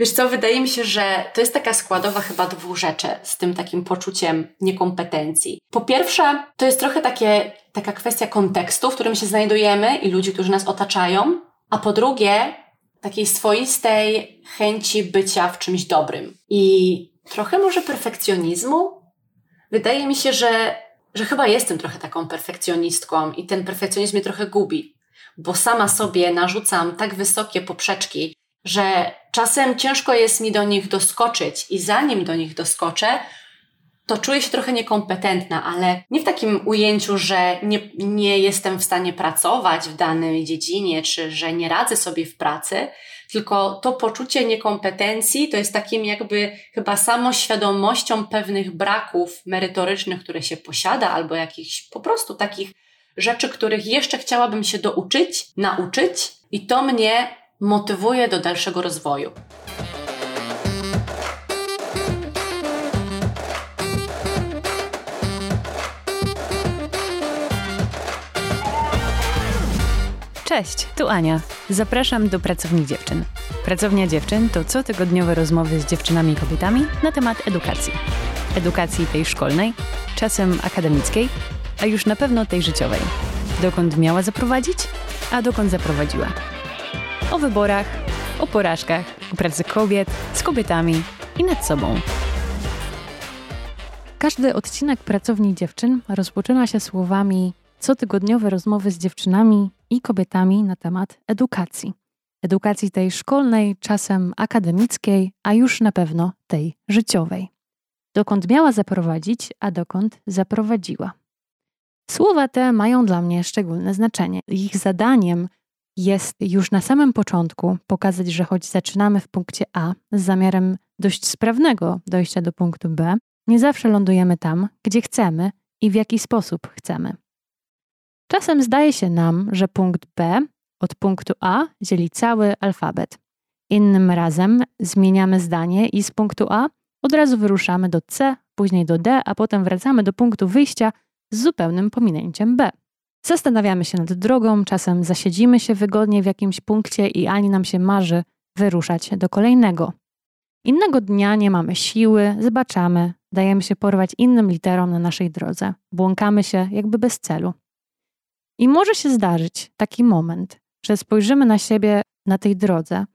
Wiesz co, wydaje mi się, że to jest taka składowa chyba dwóch rzeczy z tym takim poczuciem niekompetencji. Po pierwsze, to jest trochę takie, taka kwestia kontekstu, w którym się znajdujemy i ludzi, którzy nas otaczają, a po drugie, takiej swoistej chęci bycia w czymś dobrym i trochę może perfekcjonizmu. Wydaje mi się, że, że chyba jestem trochę taką perfekcjonistką i ten perfekcjonizm mnie trochę gubi, bo sama sobie narzucam tak wysokie poprzeczki, że czasem ciężko jest mi do nich doskoczyć i zanim do nich doskoczę, to czuję się trochę niekompetentna, ale nie w takim ujęciu, że nie, nie jestem w stanie pracować w danej dziedzinie, czy że nie radzę sobie w pracy, tylko to poczucie niekompetencji to jest takim jakby chyba samoświadomością pewnych braków merytorycznych, które się posiada, albo jakichś po prostu takich rzeczy, których jeszcze chciałabym się douczyć, nauczyć, i to mnie motywuje do dalszego rozwoju. Cześć, tu Ania. Zapraszam do Pracowni Dziewczyn. Pracownia Dziewczyn to cotygodniowe rozmowy z dziewczynami i kobietami na temat edukacji. Edukacji tej szkolnej, czasem akademickiej, a już na pewno tej życiowej. Dokąd miała zaprowadzić, a dokąd zaprowadziła. O wyborach, o porażkach, o pracy kobiet, z kobietami i nad sobą. Każdy odcinek Pracowni Dziewczyn rozpoczyna się słowami cotygodniowe rozmowy z dziewczynami i kobietami na temat edukacji. Edukacji tej szkolnej, czasem akademickiej, a już na pewno tej życiowej. Dokąd miała zaprowadzić, a dokąd zaprowadziła. Słowa te mają dla mnie szczególne znaczenie. Ich zadaniem jest już na samym początku pokazać, że choć zaczynamy w punkcie A z zamiarem dość sprawnego dojścia do punktu B, nie zawsze lądujemy tam, gdzie chcemy i w jaki sposób chcemy. Czasem zdaje się nam, że punkt B od punktu A dzieli cały alfabet. Innym razem zmieniamy zdanie i z punktu A od razu wyruszamy do C, później do D, a potem wracamy do punktu wyjścia z zupełnym pominięciem B. Zastanawiamy się nad drogą, czasem zasiedzimy się wygodnie w jakimś punkcie i ani nam się marzy wyruszać do kolejnego. Innego dnia nie mamy siły, zbaczamy, dajemy się porwać innym literom na naszej drodze, błąkamy się jakby bez celu. I może się zdarzyć taki moment, że spojrzymy na siebie na tej drodze,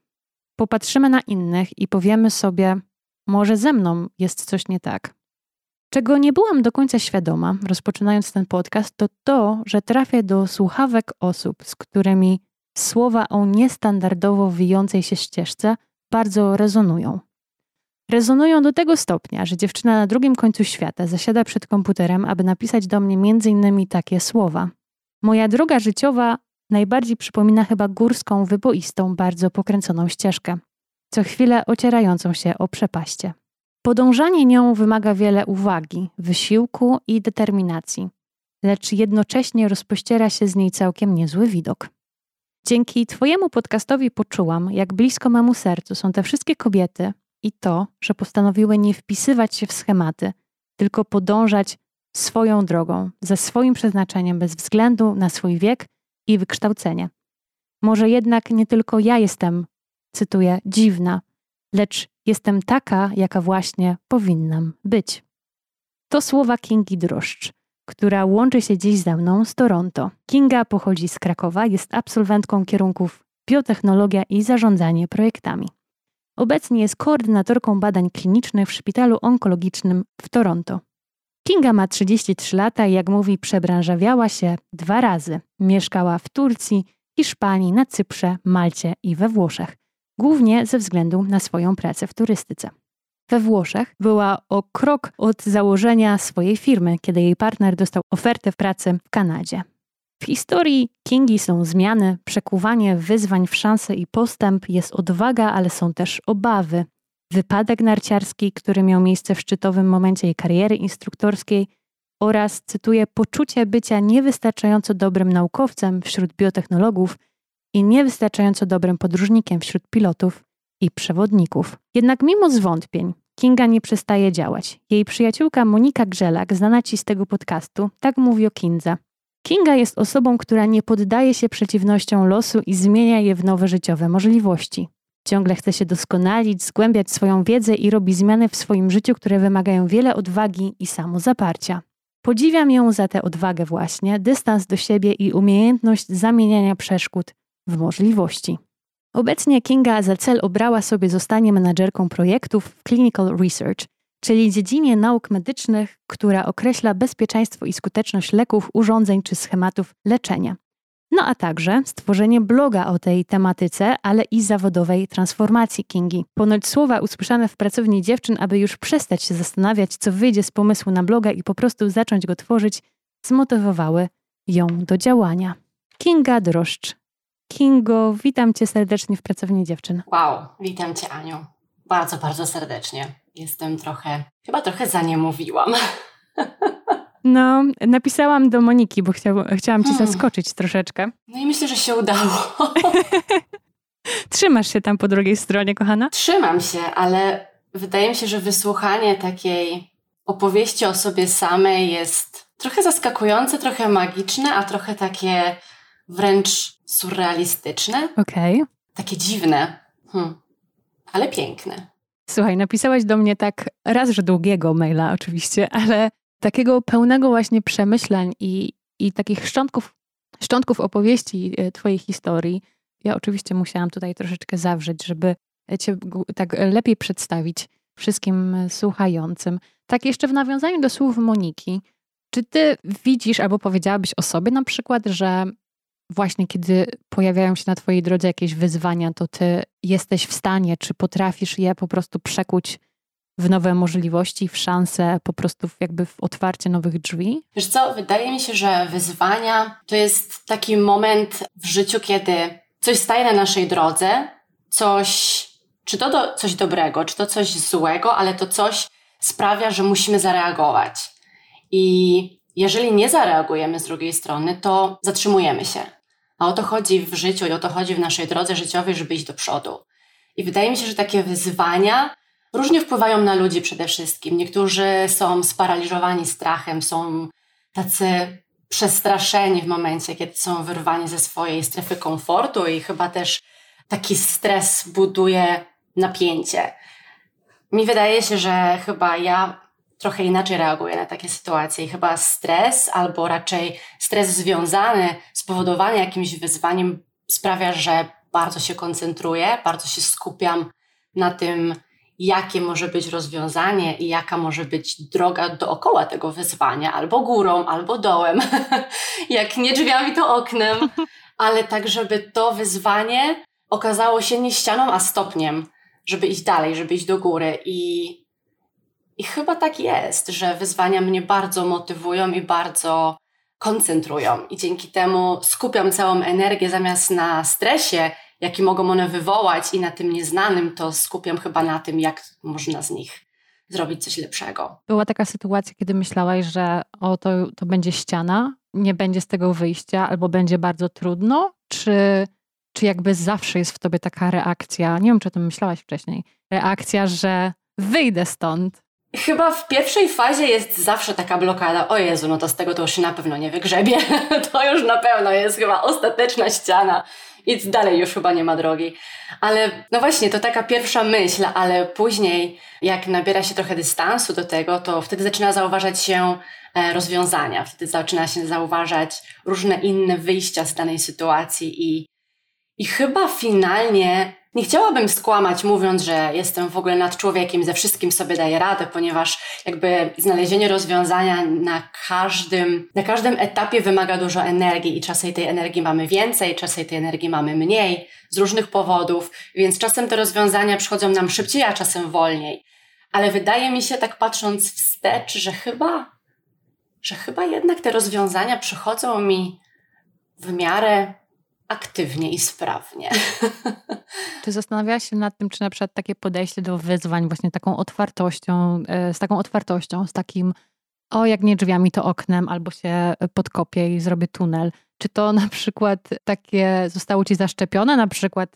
popatrzymy na innych i powiemy sobie: Może ze mną jest coś nie tak. Czego nie byłam do końca świadoma, rozpoczynając ten podcast, to to, że trafię do słuchawek osób, z którymi słowa o niestandardowo wijącej się ścieżce bardzo rezonują. Rezonują do tego stopnia, że dziewczyna na drugim końcu świata zasiada przed komputerem, aby napisać do mnie m.in. takie słowa. Moja droga życiowa najbardziej przypomina chyba górską, wyboistą, bardzo pokręconą ścieżkę, co chwilę ocierającą się o przepaście. Podążanie nią wymaga wiele uwagi, wysiłku i determinacji, lecz jednocześnie rozpościera się z niej całkiem niezły widok. Dzięki Twojemu podcastowi poczułam, jak blisko memu sercu są te wszystkie kobiety i to, że postanowiły nie wpisywać się w schematy, tylko podążać swoją drogą, ze swoim przeznaczeniem, bez względu na swój wiek i wykształcenie. Może jednak nie tylko ja jestem, cytuję, dziwna, lecz jestem taka, jaka właśnie powinnam być. To słowa Kingi Droszcz, która łączy się dziś ze mną z Toronto. Kinga pochodzi z Krakowa, jest absolwentką kierunków biotechnologia i zarządzanie projektami. Obecnie jest koordynatorką badań klinicznych w szpitalu onkologicznym w Toronto. Kinga ma 33 lata i jak mówi, przebranżawiała się dwa razy. Mieszkała w Turcji, Hiszpanii, na Cyprze, Malcie i we Włoszech głównie ze względu na swoją pracę w turystyce. We Włoszech była o krok od założenia swojej firmy, kiedy jej partner dostał ofertę pracy w Kanadzie. W historii Kingi są zmiany, przekuwanie wyzwań w szanse i postęp, jest odwaga, ale są też obawy. Wypadek narciarski, który miał miejsce w szczytowym momencie jej kariery instruktorskiej oraz, cytuję, poczucie bycia niewystarczająco dobrym naukowcem wśród biotechnologów i niewystarczająco dobrym podróżnikiem wśród pilotów i przewodników. Jednak mimo zwątpień, Kinga nie przestaje działać. Jej przyjaciółka Monika Grzelak, znana ci z tego podcastu, tak mówi o Kindze. Kinga jest osobą, która nie poddaje się przeciwnościom losu i zmienia je w nowe życiowe możliwości. Ciągle chce się doskonalić, zgłębiać swoją wiedzę i robi zmiany w swoim życiu, które wymagają wiele odwagi i samozaparcia. Podziwiam ją za tę odwagę właśnie, dystans do siebie i umiejętność zamieniania przeszkód w możliwości. Obecnie Kinga za cel obrała sobie zostanie menadżerką projektów w Clinical Research, czyli dziedzinie nauk medycznych, która określa bezpieczeństwo i skuteczność leków, urządzeń czy schematów leczenia. No a także stworzenie bloga o tej tematyce, ale i zawodowej transformacji Kingi. Ponoć słowa usłyszane w pracowni dziewczyn, aby już przestać się zastanawiać, co wyjdzie z pomysłu na bloga i po prostu zacząć go tworzyć, zmotywowały ją do działania. Kinga Droszcz. Kingo, witam cię serdecznie w pracowni dziewczyn. Wow, witam cię Aniu. Bardzo, bardzo serdecznie. Jestem trochę, chyba trochę za nie mówiłam. No, napisałam do Moniki, bo chciał, chciałam cię hmm. zaskoczyć troszeczkę. No i myślę, że się udało. Trzymasz się tam po drugiej stronie, kochana? Trzymam się, ale wydaje mi się, że wysłuchanie takiej opowieści o sobie samej jest trochę zaskakujące, trochę magiczne, a trochę takie wręcz surrealistyczne. Okej. Okay. Takie dziwne, hmm. ale piękne. Słuchaj, napisałaś do mnie tak raz, że długiego maila oczywiście, ale takiego pełnego właśnie przemyśleń i, i takich szczątków, szczątków opowieści e, Twojej historii. Ja oczywiście musiałam tutaj troszeczkę zawrzeć, żeby Cię tak lepiej przedstawić wszystkim słuchającym. Tak jeszcze w nawiązaniu do słów Moniki, czy Ty widzisz albo powiedziałabyś o sobie na przykład, że właśnie kiedy pojawiają się na Twojej drodze jakieś wyzwania, to Ty jesteś w stanie, czy potrafisz je po prostu przekuć w nowe możliwości, w szanse, po prostu jakby w otwarcie nowych drzwi? Wiesz co, wydaje mi się, że wyzwania to jest taki moment w życiu, kiedy coś staje na naszej drodze, coś, czy to do, coś dobrego, czy to coś złego, ale to coś sprawia, że musimy zareagować. I jeżeli nie zareagujemy z drugiej strony, to zatrzymujemy się. A o to chodzi w życiu i o to chodzi w naszej drodze życiowej, żeby iść do przodu. I wydaje mi się, że takie wyzwania różnie wpływają na ludzi przede wszystkim. Niektórzy są sparaliżowani strachem, są tacy przestraszeni w momencie, kiedy są wyrwani ze swojej strefy komfortu i chyba też taki stres buduje napięcie. Mi wydaje się, że chyba ja trochę inaczej reaguję na takie sytuacje i chyba stres albo raczej stres związany, spowodowany jakimś wyzwaniem sprawia, że bardzo się koncentruję, bardzo się skupiam na tym, jakie może być rozwiązanie i jaka może być droga dookoła tego wyzwania, albo górą, albo dołem, jak nie drzwiami, to oknem, ale tak, żeby to wyzwanie okazało się nie ścianą, a stopniem, żeby iść dalej, żeby iść do góry. I, i chyba tak jest, że wyzwania mnie bardzo motywują i bardzo koncentrują, i dzięki temu skupiam całą energię zamiast na stresie jaki mogą one wywołać i na tym nieznanym, to skupiam chyba na tym, jak można z nich zrobić coś lepszego. Była taka sytuacja, kiedy myślałaś, że o, to, to będzie ściana, nie będzie z tego wyjścia, albo będzie bardzo trudno, czy, czy jakby zawsze jest w tobie taka reakcja, nie wiem, czy o tym myślałaś wcześniej, reakcja, że wyjdę stąd, Chyba w pierwszej fazie jest zawsze taka blokada. O Jezu, no to z tego to już się na pewno nie wygrzebie. to już na pewno jest chyba ostateczna ściana i dalej już chyba nie ma drogi. Ale no właśnie, to taka pierwsza myśl, ale później, jak nabiera się trochę dystansu do tego, to wtedy zaczyna zauważać się e, rozwiązania, wtedy zaczyna się zauważać różne inne wyjścia z danej sytuacji i, i chyba finalnie nie chciałabym skłamać, mówiąc, że jestem w ogóle nad człowiekiem, ze wszystkim sobie daję radę, ponieważ jakby znalezienie rozwiązania na każdym, na każdym etapie wymaga dużo energii i czasem tej energii mamy więcej, czasem tej energii mamy mniej z różnych powodów, więc czasem te rozwiązania przychodzą nam szybciej, a czasem wolniej. Ale wydaje mi się, tak patrząc wstecz, że chyba, że chyba jednak te rozwiązania przychodzą mi w miarę aktywnie i sprawnie. Czy zastanawiałaś się nad tym, czy na przykład takie podejście do wyzwań, właśnie taką otwartością, e, z taką otwartością, z takim o, jak nie drzwiami, to oknem, albo się podkopię i zrobię tunel. Czy to na przykład takie zostało ci zaszczepione, na przykład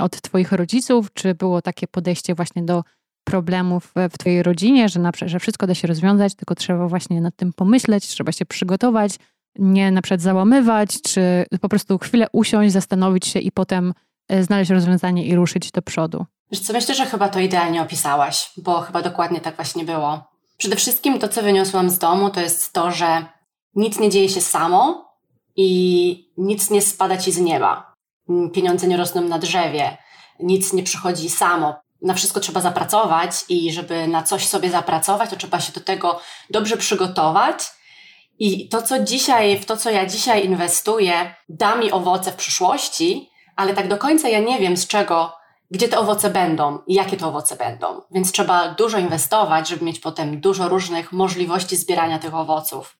od twoich rodziców, czy było takie podejście właśnie do problemów w twojej rodzinie, że, na, że wszystko da się rozwiązać, tylko trzeba właśnie nad tym pomyśleć, trzeba się przygotować, nie na przykład załamywać, czy po prostu chwilę usiąść, zastanowić się i potem e, znaleźć rozwiązanie i ruszyć do przodu? Wiesz co, myślę, że chyba to idealnie opisałaś, bo chyba dokładnie tak właśnie było. Przede wszystkim to, co wyniosłam z domu, to jest to, że nic nie dzieje się samo i nic nie spada ci z nieba. Pieniądze nie rosną na drzewie, nic nie przychodzi samo. Na wszystko trzeba zapracować i żeby na coś sobie zapracować, to trzeba się do tego dobrze przygotować. I to, co dzisiaj, w to, co ja dzisiaj inwestuję, da mi owoce w przyszłości, ale tak do końca ja nie wiem, z czego gdzie te owoce będą i jakie te owoce będą. Więc trzeba dużo inwestować, żeby mieć potem dużo różnych możliwości zbierania tych owoców.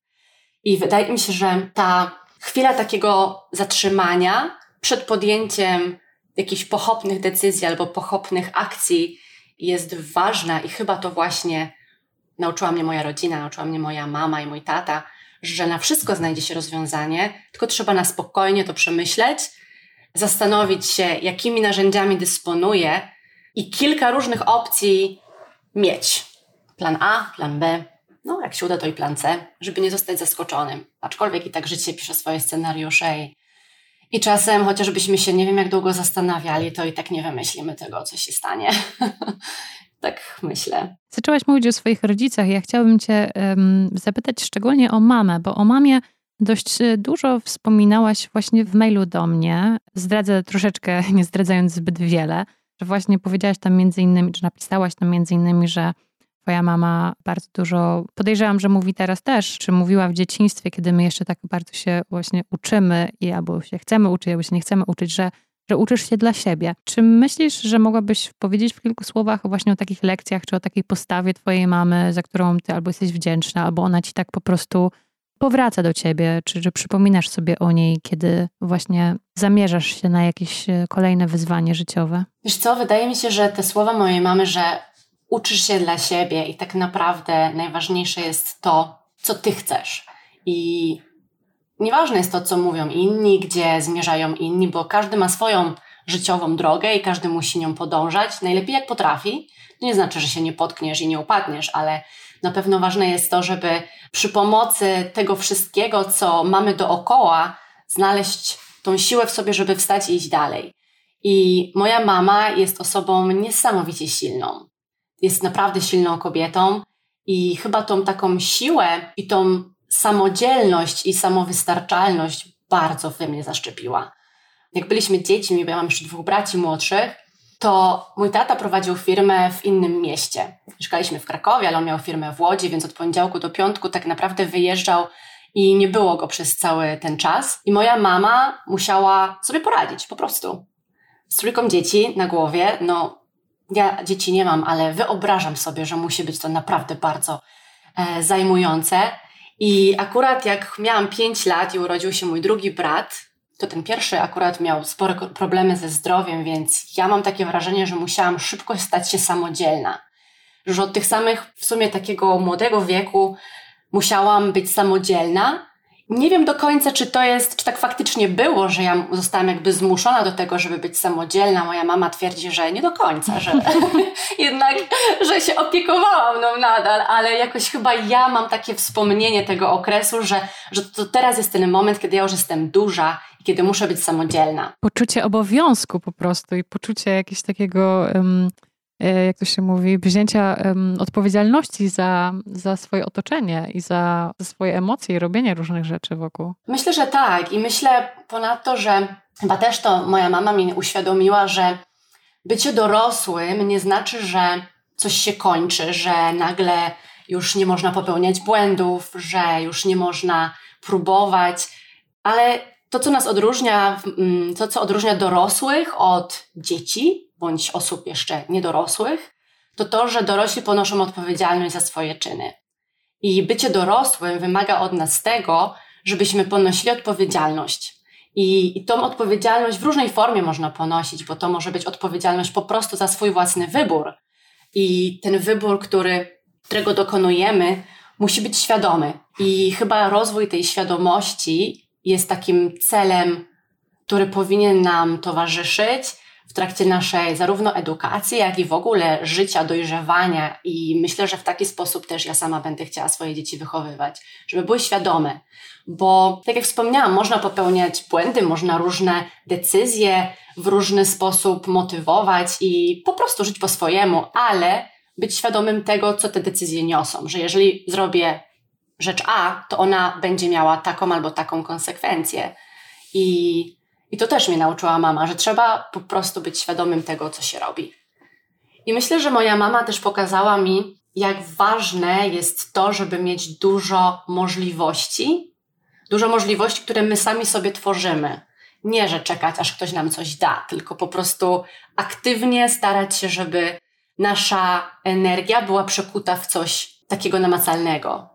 I wydaje mi się, że ta chwila takiego zatrzymania przed podjęciem jakichś pochopnych decyzji albo pochopnych akcji jest ważna i chyba to właśnie nauczyła mnie moja rodzina, nauczyła mnie moja mama i mój tata, że na wszystko znajdzie się rozwiązanie, tylko trzeba na spokojnie to przemyśleć zastanowić się, jakimi narzędziami dysponuję i kilka różnych opcji mieć. Plan A, plan B, no jak się uda, to i plan C, żeby nie zostać zaskoczonym. Aczkolwiek i tak życie pisze swoje scenariusze i, i czasem, chociażbyśmy się nie wiem jak długo zastanawiali, to i tak nie wymyślimy tego, co się stanie. tak myślę. Zaczęłaś mówić o swoich rodzicach. Ja chciałabym Cię um, zapytać szczególnie o mamę, bo o mamie Dość e, dużo wspominałaś właśnie w mailu do mnie. Zdradzę troszeczkę, nie zdradzając zbyt wiele, że właśnie powiedziałaś tam między innymi, czy napisałaś tam między innymi, że twoja mama bardzo dużo, podejrzewam, że mówi teraz też, czy mówiła w dzieciństwie, kiedy my jeszcze tak bardzo się właśnie uczymy i albo się chcemy uczyć, albo się nie chcemy uczyć, że, że uczysz się dla siebie. Czy myślisz, że mogłabyś powiedzieć w kilku słowach właśnie o takich lekcjach, czy o takiej postawie twojej mamy, za którą ty albo jesteś wdzięczna, albo ona ci tak po prostu powraca do ciebie, czy, czy przypominasz sobie o niej, kiedy właśnie zamierzasz się na jakieś e, kolejne wyzwanie życiowe? Wiesz co, wydaje mi się, że te słowa mojej mamy, że uczysz się dla siebie i tak naprawdę najważniejsze jest to, co ty chcesz. I nieważne jest to, co mówią inni, gdzie zmierzają inni, bo każdy ma swoją życiową drogę i każdy musi nią podążać najlepiej jak potrafi. To nie znaczy, że się nie potkniesz i nie upadniesz, ale na pewno ważne jest to, żeby przy pomocy tego wszystkiego, co mamy dookoła, znaleźć tą siłę w sobie, żeby wstać i iść dalej. I moja mama jest osobą niesamowicie silną. Jest naprawdę silną kobietą i chyba tą taką siłę i tą samodzielność i samowystarczalność bardzo we mnie zaszczepiła. Jak byliśmy dziećmi, bo ja mam jeszcze dwóch braci młodszych, to mój tata prowadził firmę w innym mieście. Mieszkaliśmy w Krakowie, ale on miał firmę w Łodzi, więc od poniedziałku do piątku tak naprawdę wyjeżdżał i nie było go przez cały ten czas. I moja mama musiała sobie poradzić po prostu. Z trójką dzieci na głowie, no ja dzieci nie mam, ale wyobrażam sobie, że musi być to naprawdę bardzo e, zajmujące. I akurat jak miałam 5 lat i urodził się mój drugi brat, to ten pierwszy akurat miał spore problemy ze zdrowiem, więc ja mam takie wrażenie, że musiałam szybko stać się samodzielna. Że od tych samych, w sumie takiego młodego wieku, musiałam być samodzielna nie wiem do końca, czy to jest, czy tak faktycznie było, że ja zostałam jakby zmuszona do tego, żeby być samodzielna. Moja mama twierdzi, że nie do końca, że jednak, że się opiekowałam mną nadal, ale jakoś chyba ja mam takie wspomnienie tego okresu, że, że to teraz jest ten moment, kiedy ja już jestem duża i kiedy muszę być samodzielna. Poczucie obowiązku po prostu i poczucie jakiegoś takiego. Um jak to się mówi, wzięcia odpowiedzialności za, za swoje otoczenie i za, za swoje emocje i robienie różnych rzeczy wokół. Myślę, że tak. I myślę ponadto, że chyba też to moja mama mi uświadomiła, że bycie dorosłym nie znaczy, że coś się kończy, że nagle już nie można popełniać błędów, że już nie można próbować, ale to, co nas odróżnia, mm, to, co odróżnia dorosłych od dzieci, bądź osób jeszcze niedorosłych, to to, że dorośli ponoszą odpowiedzialność za swoje czyny. I bycie dorosłym wymaga od nas tego, żebyśmy ponosili odpowiedzialność. I, I tą odpowiedzialność w różnej formie można ponosić, bo to może być odpowiedzialność po prostu za swój własny wybór. I ten wybór, który, którego dokonujemy, musi być świadomy. I chyba rozwój tej świadomości jest takim celem, który powinien nam towarzyszyć w trakcie naszej zarówno edukacji, jak i w ogóle życia, dojrzewania i myślę, że w taki sposób też ja sama będę chciała swoje dzieci wychowywać, żeby były świadome, bo tak jak wspomniałam, można popełniać błędy, można różne decyzje w różny sposób motywować i po prostu żyć po swojemu, ale być świadomym tego, co te decyzje niosą, że jeżeli zrobię rzecz A, to ona będzie miała taką albo taką konsekwencję. I, I to też mnie nauczyła mama, że trzeba po prostu być świadomym tego, co się robi. I myślę, że moja mama też pokazała mi, jak ważne jest to, żeby mieć dużo możliwości, dużo możliwości, które my sami sobie tworzymy. Nie, że czekać, aż ktoś nam coś da, tylko po prostu aktywnie starać się, żeby nasza energia była przekuta w coś takiego namacalnego.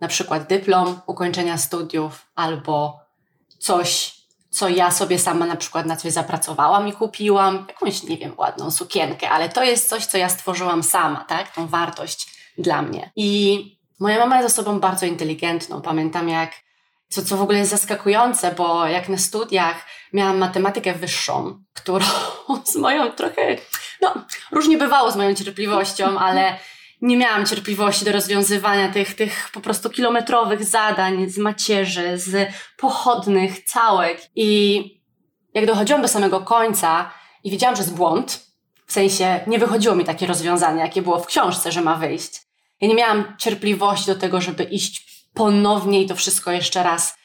Na przykład dyplom ukończenia studiów albo coś, co ja sobie sama na przykład na coś zapracowałam i kupiłam, jakąś, nie wiem, ładną sukienkę, ale to jest coś, co ja stworzyłam sama, tak? Tą wartość dla mnie. I moja mama jest osobą bardzo inteligentną. Pamiętam jak co, co w ogóle jest zaskakujące, bo jak na studiach miałam matematykę wyższą, którą z moją trochę, no, różnie bywało z moją cierpliwością, ale nie miałam cierpliwości do rozwiązywania tych, tych po prostu kilometrowych zadań z macierzy, z pochodnych całek. I jak dochodziłam do samego końca i widziałam, że jest błąd, w sensie nie wychodziło mi takie rozwiązanie, jakie było w książce, że ma wyjść. Ja nie miałam cierpliwości do tego, żeby iść ponownie i to wszystko jeszcze raz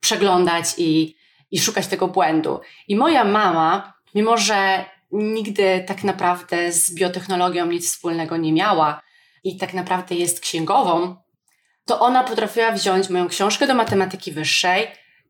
przeglądać i, i szukać tego błędu. I moja mama, mimo że nigdy tak naprawdę z biotechnologią nic wspólnego nie miała i tak naprawdę jest księgową, to ona potrafiła wziąć moją książkę do matematyki wyższej,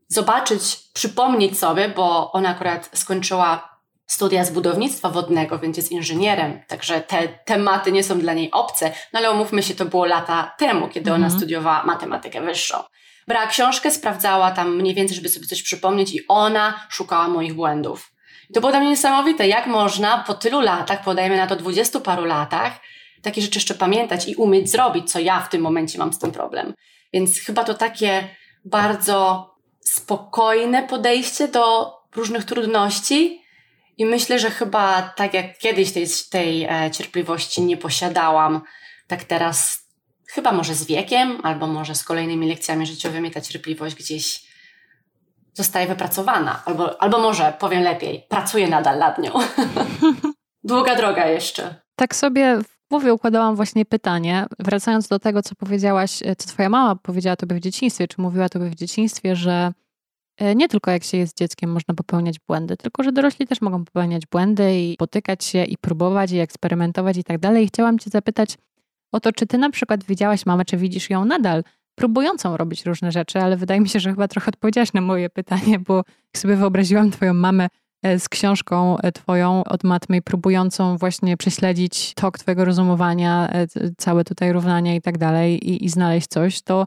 zobaczyć, przypomnieć sobie, bo ona akurat skończyła studia z budownictwa wodnego, więc jest inżynierem, także te tematy nie są dla niej obce, no ale umówmy się, to było lata temu, kiedy ona mhm. studiowała matematykę wyższą. Brała książkę, sprawdzała tam mniej więcej, żeby sobie coś przypomnieć i ona szukała moich błędów. I to było dla mnie niesamowite, jak można po tylu latach, podajmy na to dwudziestu paru latach, takie rzeczy jeszcze pamiętać i umieć zrobić, co ja w tym momencie mam z tym problem. Więc chyba to takie bardzo spokojne podejście do różnych trudności, i myślę, że chyba tak jak kiedyś tej, tej e, cierpliwości nie posiadałam, tak teraz chyba może z wiekiem, albo może z kolejnymi lekcjami życiowymi ta cierpliwość gdzieś zostaje wypracowana. Albo, albo może, powiem lepiej, pracuję nadal nad nią. Długa droga jeszcze. Tak sobie głowie układałam właśnie pytanie, wracając do tego, co powiedziałaś, e, co twoja mama powiedziała tobie w dzieciństwie, czy mówiła tobie w dzieciństwie, że E, nie tylko jak się jest dzieckiem można popełniać błędy, tylko że dorośli też mogą popełniać błędy i potykać się i próbować i eksperymentować i tak dalej. I chciałam Cię zapytać o to, czy Ty na przykład widziałaś mamę, czy widzisz ją nadal próbującą robić różne rzeczy, ale wydaje mi się, że chyba trochę odpowiedziałaś na moje pytanie, bo sobie wyobraziłam Twoją mamę z książką e, Twoją od matmy, próbującą właśnie prześledzić tok Twojego rozumowania, całe tutaj równania i tak dalej i, i znaleźć coś, to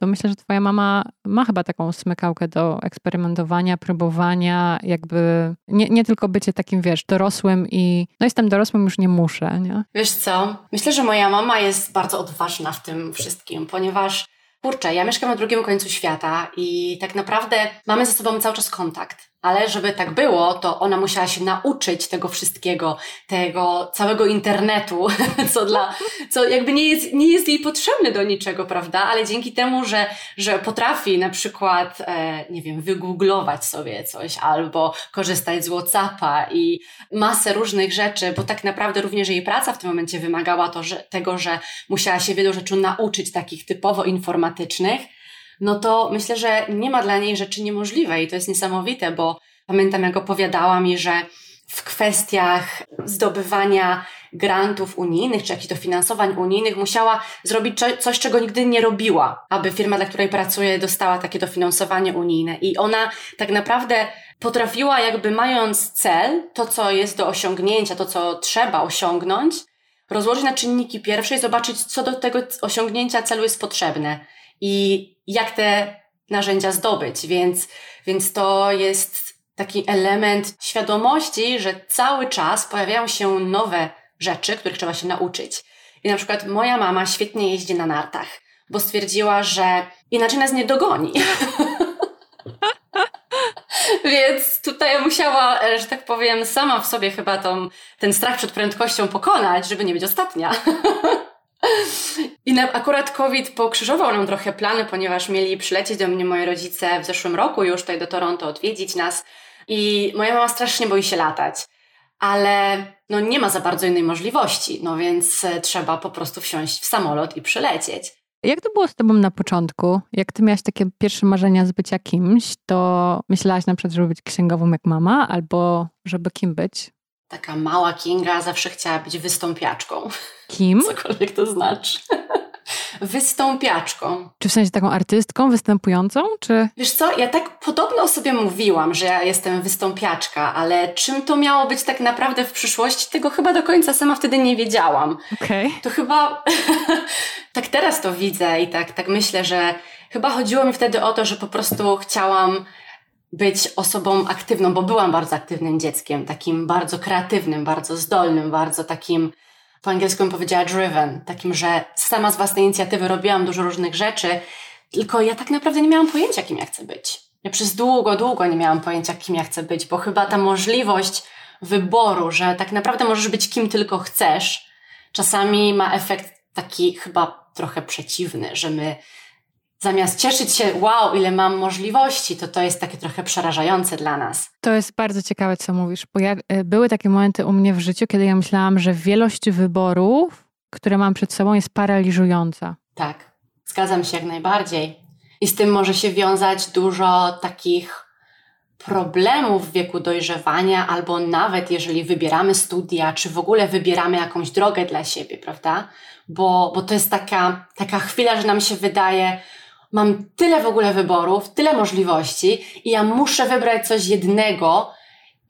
to myślę, że twoja mama ma chyba taką smykałkę do eksperymentowania, próbowania, jakby nie, nie tylko bycie takim, wiesz, dorosłym i no jestem dorosłym, już nie muszę, nie? Wiesz co, myślę, że moja mama jest bardzo odważna w tym wszystkim, ponieważ kurczę, ja mieszkam na drugim końcu świata i tak naprawdę mamy ze sobą cały czas kontakt. Ale żeby tak było, to ona musiała się nauczyć tego wszystkiego, tego całego internetu, co dla, co jakby nie jest, nie jest jej potrzebny do niczego, prawda? Ale dzięki temu, że, że potrafi na przykład, e, nie wiem, wygooglować sobie coś albo korzystać z Whatsappa i masę różnych rzeczy, bo tak naprawdę również jej praca w tym momencie wymagała to, że, tego, że musiała się wielu rzeczy nauczyć takich typowo informatycznych, no to myślę, że nie ma dla niej rzeczy niemożliwej. I to jest niesamowite, bo pamiętam, jak opowiadała mi, że w kwestiach zdobywania grantów unijnych czy jakichś dofinansowań unijnych musiała zrobić coś, czego nigdy nie robiła, aby firma, dla której pracuje, dostała takie dofinansowanie unijne. I ona tak naprawdę potrafiła, jakby mając cel, to co jest do osiągnięcia, to co trzeba osiągnąć, rozłożyć na czynniki pierwsze i zobaczyć, co do tego osiągnięcia celu jest potrzebne i jak te narzędzia zdobyć. Więc, więc to jest taki element świadomości, że cały czas pojawiają się nowe rzeczy, których trzeba się nauczyć. I na przykład moja mama świetnie jeździ na nartach, bo stwierdziła, że inaczej nas nie dogoni. Więc tutaj musiała, że tak powiem, sama w sobie chyba tą, ten strach przed prędkością pokonać, żeby nie być ostatnia. I na, akurat COVID pokrzyżował nam trochę plany, ponieważ mieli przylecieć do mnie moi rodzice w zeszłym roku już tutaj do Toronto odwiedzić nas i moja mama strasznie boi się latać. Ale no nie ma za bardzo innej możliwości, no więc e, trzeba po prostu wsiąść w samolot i przylecieć. Jak to było z tobą na początku? Jak ty miałaś takie pierwsze marzenia z bycia kimś, to myślałaś na przykład, żeby być księgową jak mama, albo żeby kim być? Taka mała Kinga zawsze chciała być wystąpiaczką. Kim? Cokolwiek to znaczy. wystąpiaczką. Czy w sensie taką artystką występującą, czy? Wiesz co, ja tak podobno o sobie mówiłam, że ja jestem wystąpiaczka, ale czym to miało być tak naprawdę w przyszłości, tego chyba do końca sama wtedy nie wiedziałam. Okej. Okay. To chyba tak teraz to widzę i tak, tak myślę, że chyba chodziło mi wtedy o to, że po prostu chciałam być osobą aktywną, bo byłam bardzo aktywnym dzieckiem, takim bardzo kreatywnym, bardzo zdolnym, bardzo takim po angielsku bym powiedziała driven, takim, że sama z własnej inicjatywy robiłam dużo różnych rzeczy, tylko ja tak naprawdę nie miałam pojęcia, kim ja chcę być. Ja przez długo, długo nie miałam pojęcia, kim ja chcę być, bo chyba ta możliwość wyboru, że tak naprawdę możesz być kim tylko chcesz, czasami ma efekt taki chyba trochę przeciwny, że my zamiast cieszyć się, wow, ile mam możliwości, to to jest takie trochę przerażające dla nas. To jest bardzo ciekawe, co mówisz, bo ja, e, były takie momenty u mnie w życiu, kiedy ja myślałam, że wielość wyborów, które mam przed sobą, jest paraliżująca. Tak, zgadzam się jak najbardziej. I z tym może się wiązać dużo takich problemów w wieku dojrzewania, albo nawet jeżeli wybieramy studia, czy w ogóle wybieramy jakąś drogę dla siebie, prawda? Bo, bo to jest taka, taka chwila, że nam się wydaje, mam tyle w ogóle wyborów, tyle możliwości i ja muszę wybrać coś jednego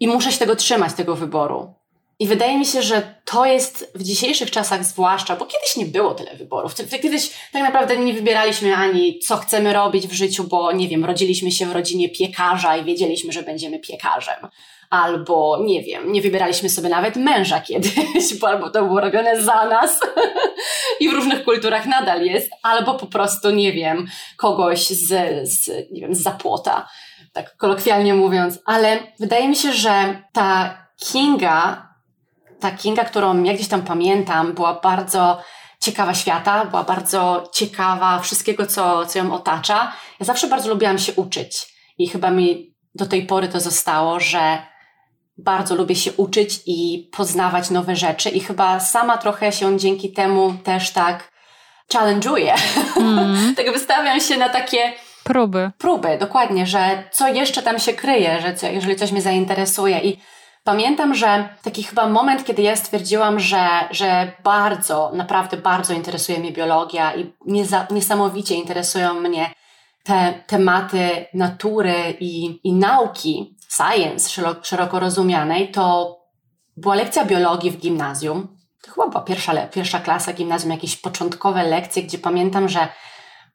i muszę się tego trzymać, tego wyboru. I wydaje mi się, że to jest w dzisiejszych czasach zwłaszcza, bo kiedyś nie było tyle wyborów. Kiedyś tak naprawdę nie wybieraliśmy ani co chcemy robić w życiu, bo nie wiem, rodziliśmy się w rodzinie piekarza i wiedzieliśmy, że będziemy piekarzem albo nie wiem, nie wybieraliśmy sobie nawet męża kiedyś, bo albo to było robione za nas i w różnych kulturach nadal jest, albo po prostu, nie wiem, kogoś z, z, nie wiem, z zapłota, tak kolokwialnie mówiąc, ale wydaje mi się, że ta Kinga, ta Kinga, którą ja gdzieś tam pamiętam, była bardzo ciekawa świata, była bardzo ciekawa wszystkiego, co, co ją otacza. Ja zawsze bardzo lubiłam się uczyć i chyba mi do tej pory to zostało, że bardzo lubię się uczyć i poznawać nowe rzeczy i chyba sama trochę się dzięki temu też tak challenge'uję. Mm. tak wystawiam się na takie próby. Próby, dokładnie, że co jeszcze tam się kryje, że co, jeżeli coś mnie zainteresuje i Pamiętam, że taki chyba moment, kiedy ja stwierdziłam, że, że bardzo, naprawdę bardzo interesuje mnie biologia i nieza, niesamowicie interesują mnie te tematy natury i, i nauki, science szeroko rozumianej, to była lekcja biologii w gimnazjum. To chyba była pierwsza, pierwsza klasa gimnazjum, jakieś początkowe lekcje, gdzie pamiętam, że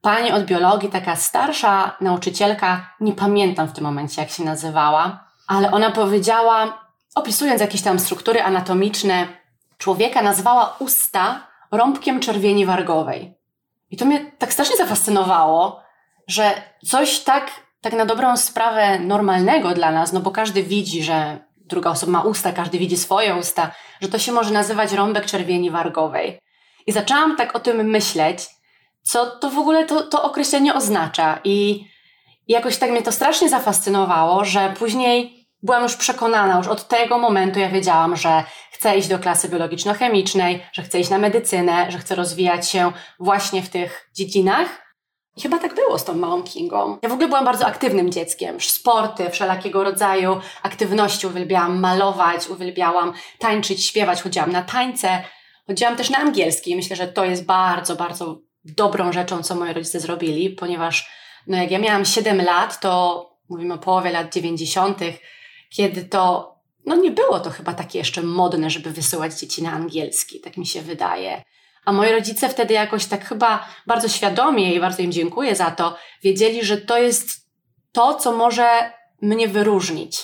pani od biologii, taka starsza nauczycielka, nie pamiętam w tym momencie, jak się nazywała, ale ona powiedziała, opisując jakieś tam struktury anatomiczne człowieka, nazwała usta rąbkiem czerwieni wargowej. I to mnie tak strasznie zafascynowało, że coś tak tak na dobrą sprawę normalnego dla nas, no bo każdy widzi, że druga osoba ma usta, każdy widzi swoje usta, że to się może nazywać rąbek czerwieni wargowej. I zaczęłam tak o tym myśleć, co to w ogóle to, to określenie oznacza. I jakoś tak mnie to strasznie zafascynowało, że później byłam już przekonana, już od tego momentu ja wiedziałam, że chcę iść do klasy biologiczno-chemicznej, że chcę iść na medycynę, że chcę rozwijać się właśnie w tych dziedzinach. I chyba tak było z tą małą Kingą. Ja w ogóle byłam bardzo aktywnym dzieckiem. Sporty, wszelakiego rodzaju aktywności. Uwielbiałam malować, uwielbiałam tańczyć, śpiewać. Chodziłam na tańce. Chodziłam też na angielski myślę, że to jest bardzo, bardzo dobrą rzeczą, co moi rodzice zrobili, ponieważ no jak ja miałam 7 lat, to mówimy o połowie lat 90., kiedy to no nie było to chyba takie jeszcze modne, żeby wysyłać dzieci na angielski, tak mi się wydaje. A moi rodzice wtedy jakoś tak chyba bardzo świadomie i bardzo im dziękuję za to, wiedzieli, że to jest to, co może mnie wyróżnić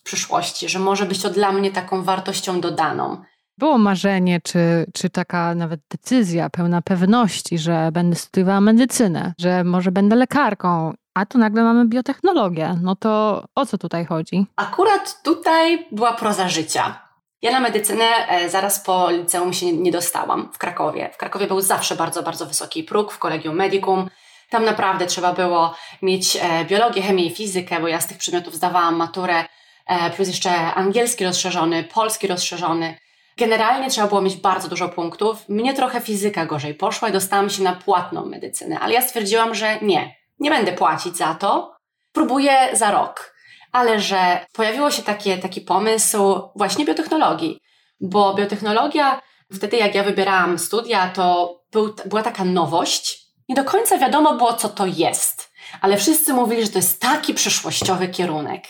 w przyszłości, że może być to dla mnie taką wartością dodaną. Było marzenie, czy, czy taka nawet decyzja pełna pewności, że będę studiowała medycynę, że może będę lekarką, A tu nagle mamy biotechnologię. No to o co tutaj chodzi? Akurat tutaj była proza życia. Ja na medycynę e, zaraz po liceum się nie dostałam w Krakowie. W Krakowie był zawsze bardzo, bardzo wysoki próg w Kolegium Medicum. Tam naprawdę trzeba było mieć e, biologię, chemię i fizykę, bo ja z tych przedmiotów zdawałam maturę, e, plus jeszcze angielski rozszerzony, polski rozszerzony. Generalnie trzeba było mieć bardzo dużo punktów. Mnie trochę fizyka gorzej poszła i dostałam się na płatną medycynę, ale ja stwierdziłam, że nie, nie będę płacić za to. Próbuję za rok. Ale że pojawiło się takie, taki pomysł właśnie biotechnologii, bo biotechnologia, wtedy jak ja wybierałam studia, to był, była taka nowość. Nie do końca wiadomo było, co to jest, ale wszyscy mówili, że to jest taki przyszłościowy kierunek.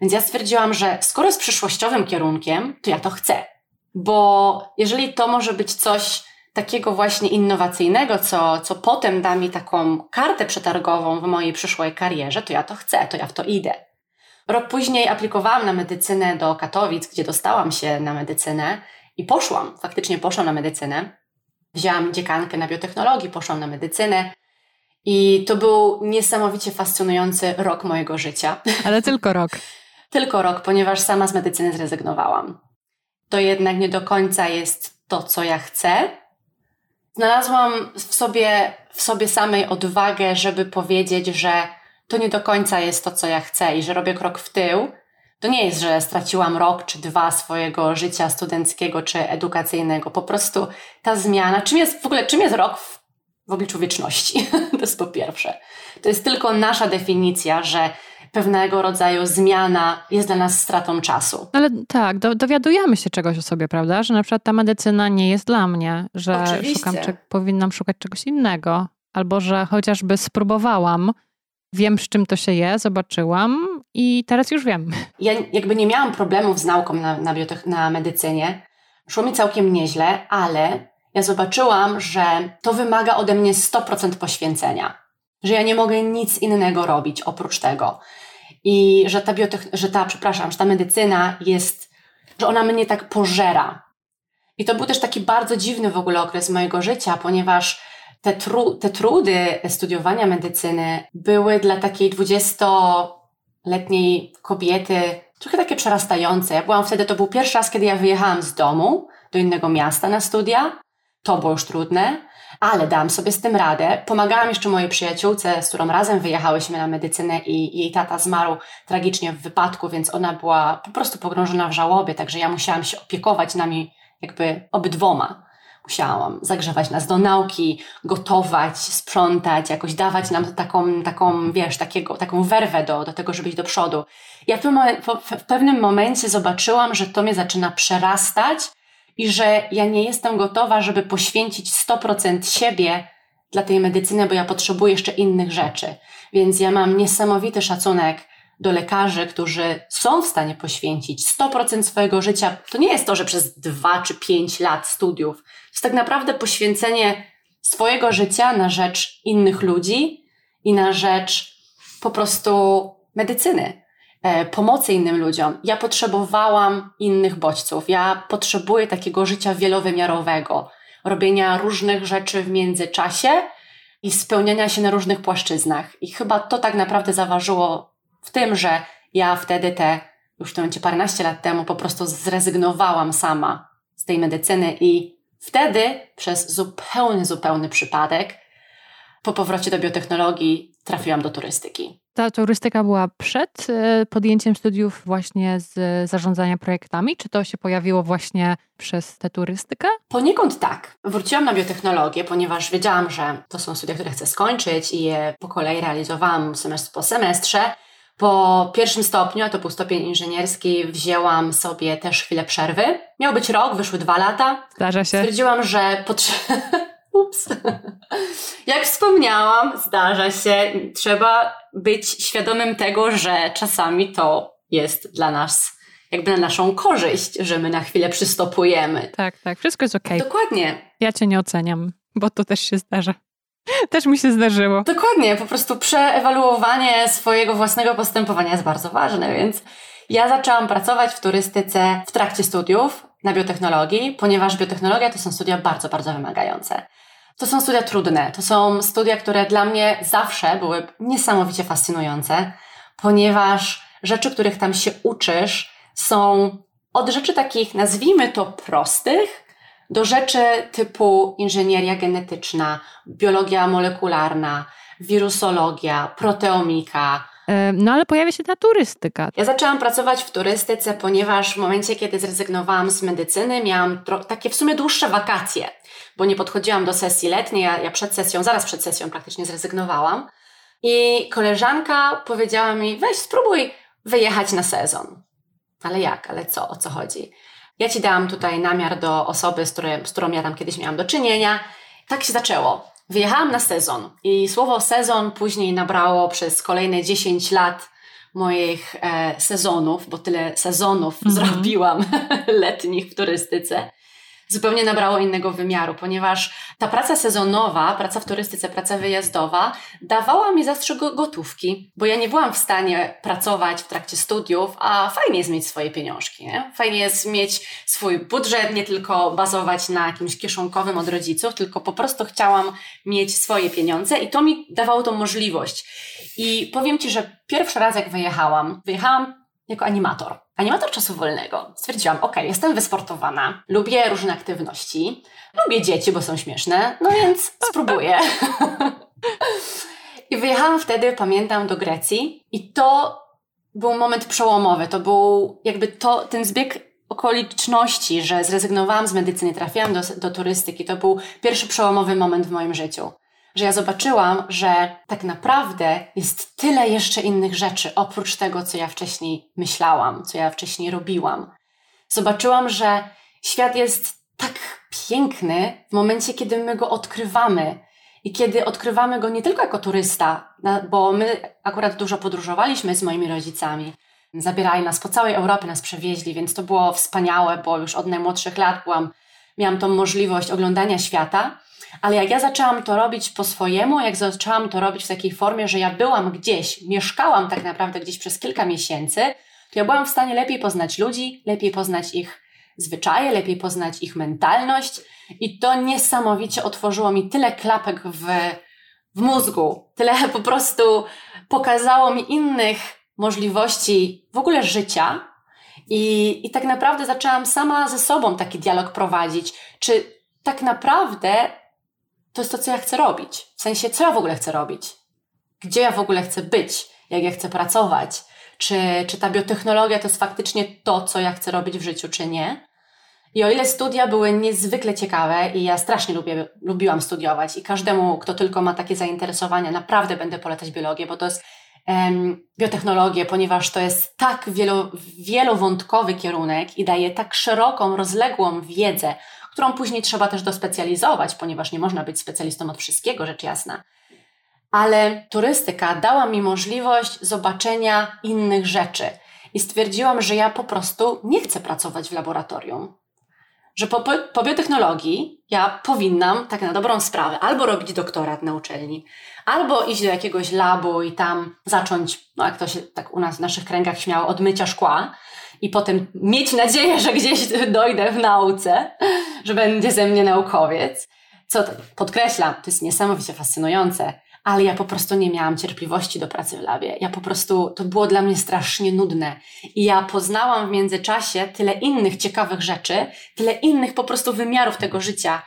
Więc ja stwierdziłam, że skoro jest przyszłościowym kierunkiem, to ja to chcę. Bo jeżeli to może być coś takiego właśnie innowacyjnego, co, co potem da mi taką kartę przetargową w mojej przyszłej karierze, to ja to chcę, to ja w to idę. Rok później aplikowałam na medycynę do Katowic, gdzie dostałam się na medycynę i poszłam, faktycznie poszłam na medycynę. Wzięłam dziekankę na biotechnologii, poszłam na medycynę. I to był niesamowicie fascynujący rok mojego życia. Ale tylko rok. tylko rok, ponieważ sama z medycyny zrezygnowałam. To jednak nie do końca jest to, co ja chcę. Znalazłam w sobie, w sobie samej odwagę, żeby powiedzieć, że to nie do końca jest to, co ja chcę i że robię krok w tył. To nie jest, że straciłam rok czy dwa swojego życia studenckiego czy edukacyjnego. Po prostu ta zmiana, czym jest w ogóle, czym jest rok w, w obliczu wieczności? to jest po pierwsze. To jest tylko nasza definicja, że pewnego rodzaju zmiana jest dla nas stratą czasu. Ale tak, do, dowiadujemy się czegoś o sobie, prawda? Że na przykład ta medycyna nie jest dla mnie, że szukam, czy, powinnam szukać czegoś innego, albo że chociażby spróbowałam, wiem z czym to się je, zobaczyłam i teraz już wiem. Ja jakby nie miałam problemów z nauką na, na, biotech, na medycynie. Szło mi całkiem nieźle, ale ja zobaczyłam, że to wymaga ode mnie 100% poświęcenia. Że ja nie mogę nic innego robić oprócz tego. I że ta biotech, że ta, przepraszam, że ta medycyna jest, że ona mnie tak pożera. I to był też taki bardzo dziwny w ogóle okres mojego życia, ponieważ te, tru, te trudy studiowania medycyny były dla takiej dwudziestoletniej kobiety trochę takie przerastające. Ja byłam wtedy, to był pierwszy raz, kiedy ja wyjechałam z domu do innego miasta na studia. To było już trudne, ale dałam sobie z tym radę. Pomagałam jeszcze mojej przyjaciółce, z którą razem wyjechałyśmy na medycynę i jej tata zmarł tragicznie w wypadku, więc ona była po prostu pogrążona w żałobie, także ja musiałam się opiekować nami jakby obydwoma. Musiałam zagrzewać nas do nauki, gotować, sprzątać, jakoś dawać nam taką, taką wiesz, takiego, taką werwę do, do tego, żeby iść do przodu. Ja w, w pewnym momencie zobaczyłam, że to mnie zaczyna przerastać i że ja nie jestem gotowa, żeby poświęcić 100% siebie dla tej medycyny, bo ja potrzebuję jeszcze innych rzeczy. Więc ja mam niesamowity szacunek do lekarzy, którzy są w stanie poświęcić 100% swojego życia. To nie jest to, że przez 2 czy 5 lat studiów. To jest tak naprawdę poświęcenie swojego życia na rzecz innych ludzi i na rzecz po prostu medycyny. E, pomocy innym ludziom. Ja potrzebowałam innych bodźców. Ja potrzebuję takiego życia wielowymiarowego, robienia różnych rzeczy w międzyczasie i spełniania się na różnych płaszczyznach. I chyba to tak naprawdę zaważyło w tym, że ja wtedy te, już tym momencie paręnaście lat temu, po prostu zrezygnowałam sama z tej medycyny i wtedy przez zupełny, zupełny przypadek po powrocie do biotechnologii trafiłam do turystyki. Ta turystyka była przed e, podjęciem studiów właśnie z zarządzania projektami? Czy to się pojawiło właśnie przez tę turystykę? Poniekąd tak. Wróciłam na biotechnologię, ponieważ wiedziałam, że to są studia, które chcę skończyć i je po kolei realizowałam semestr po semestrze. Po pierwszym stopniu, a to był stopień inżynierski, wzięłam sobie też chwilę przerwy. Miał być rok, wyszły dwa lata. Zdarza się. Stwierdziłam, że potrzeba Ups. Jak wspomniałam, zdarza się, trzeba być świadomym tego, że czasami to jest dla nas jakby na naszą korzyść, że my na chwilę przystopujemy. Tak, tak, wszystko jest okej. Okay. Dokładnie. Ja cię nie oceniam, bo to też się zdarza. Też mi się zdarzyło. Dokładnie, po prostu przeewaluowanie swojego własnego postępowania jest bardzo ważne, więc ja zaczęłam pracować w turystyce w trakcie studiów na biotechnologii, ponieważ biotechnologia to są studia bardzo, bardzo wymagające. To są studia trudne. To są studia, które dla mnie zawsze były niesamowicie fascynujące, ponieważ rzeczy, których tam się uczysz, są od rzeczy takich, nazwijmy to prostych, do rzeczy typu inżynieria genetyczna, biologia molekularna, wirusologia, proteomika. No ale pojawia się ta turystyka. Ja zaczęłam pracować w turystyce, ponieważ w momencie, kiedy zrezygnowałam z medycyny, miałam takie w sumie dłuższe wakacje, bo nie podchodziłam do sesji letniej, ja, ja przed sesją, zaraz przed sesją praktycznie zrezygnowałam. I koleżanka powiedziała mi, weź spróbuj wyjechać na sezon. Ale jak? Ale co? O co chodzi? Ja ci dałam tutaj namiar do osoby, z, której, z którą ja tam kiedyś miałam do czynienia. Tak się zaczęło. Wyjechałam na sezon i słowo sezon później nabrało przez kolejne 10 lat moich e, sezonów, bo tyle sezonów mm -hmm. zrobiłam letnich w turystyce zupełnie nabrało innego wymiaru, ponieważ ta praca sezonowa, praca w turystyce, praca wyjazdowa dawała mi zastrzyk gotówki, bo ja nie byłam w stanie pracować w trakcie studiów, a fajnie jest mieć swoje pieniążki, nie? Fajnie jest mieć swój budżet, nie tylko bazować na jakimś kieszonkowym od rodziców, tylko po prostu chciałam mieć swoje pieniądze i to mi dawało tą możliwość. I powiem Ci, że pierwszy raz jak wyjechałam, wyjechałam jako animator. Animator czasu wolnego. Stwierdziłam, ok, jestem wysportowana, lubię różne aktywności, lubię dzieci, bo są śmieszne, no więc spróbuję. I wyjechałam wtedy, pamiętam, do Grecji i to był moment przełomowy. To był jakby to, ten zbieg okoliczności, że zrezygnowałam z medycyny, trafiłam do, do turystyki. To był pierwszy przełomowy moment w moim życiu że ja zobaczyłam, że tak naprawdę jest tyle jeszcze innych rzeczy oprócz tego, co ja wcześniej myślałam, co ja wcześniej robiłam. Zobaczyłam, że świat jest tak piękny w momencie, kiedy my go odkrywamy. I kiedy odkrywamy go nie tylko jako turysta, bo my akurat dużo podróżowaliśmy z moimi rodzicami. Zabierali nas po całej Europie, nas przewieźli, więc to było wspaniałe, bo już od najmłodszych lat byłam, miałam tą możliwość oglądania świata. Ale jak ja zaczęłam to robić po swojemu, jak zaczęłam to robić w takiej formie, że ja byłam gdzieś, mieszkałam tak naprawdę gdzieś przez kilka miesięcy, to ja byłam w stanie lepiej poznać ludzi, lepiej poznać ich zwyczaje, lepiej poznać ich mentalność i to niesamowicie otworzyło mi tyle klapek w, w mózgu, tyle po prostu pokazało mi innych możliwości w ogóle życia. I, I tak naprawdę zaczęłam sama ze sobą taki dialog prowadzić. Czy tak naprawdę to jest to, co ja chcę robić. W sensie, co ja w ogóle chcę robić? Gdzie ja w ogóle chcę być? Jak ja chcę pracować? Czy, czy ta biotechnologia to jest faktycznie to, co ja chcę robić w życiu, czy nie? I o ile studia były niezwykle ciekawe i ja strasznie lubię, lubiłam studiować i każdemu, kto tylko ma takie zainteresowania, naprawdę będę polecać biologię, bo to jest biotechnologię, ponieważ to jest tak wielo, wielowątkowy kierunek i daje tak szeroką, rozległą wiedzę którą później trzeba też dospecjalizować, ponieważ nie można być specjalistą od wszystkiego, rzecz jasna. Ale turystyka dała mi możliwość zobaczenia innych rzeczy i stwierdziłam, że ja po prostu nie chcę pracować w laboratorium. Że po, po biotechnologii ja powinnam, tak na dobrą sprawę, albo robić doktorat na uczelni, albo iść do jakiegoś labu i tam zacząć, no jak to się tak u nas w naszych kręgach śmiało, od mycia szkła, i potem mieć nadzieję, że gdzieś dojdę w nauce, że będzie ze mnie naukowiec. Co podkreślam, to jest niesamowicie fascynujące, ale ja po prostu nie miałam cierpliwości do pracy w labie. Ja po prostu, to było dla mnie strasznie nudne. I ja poznałam w międzyczasie tyle innych ciekawych rzeczy, tyle innych po prostu wymiarów tego życia.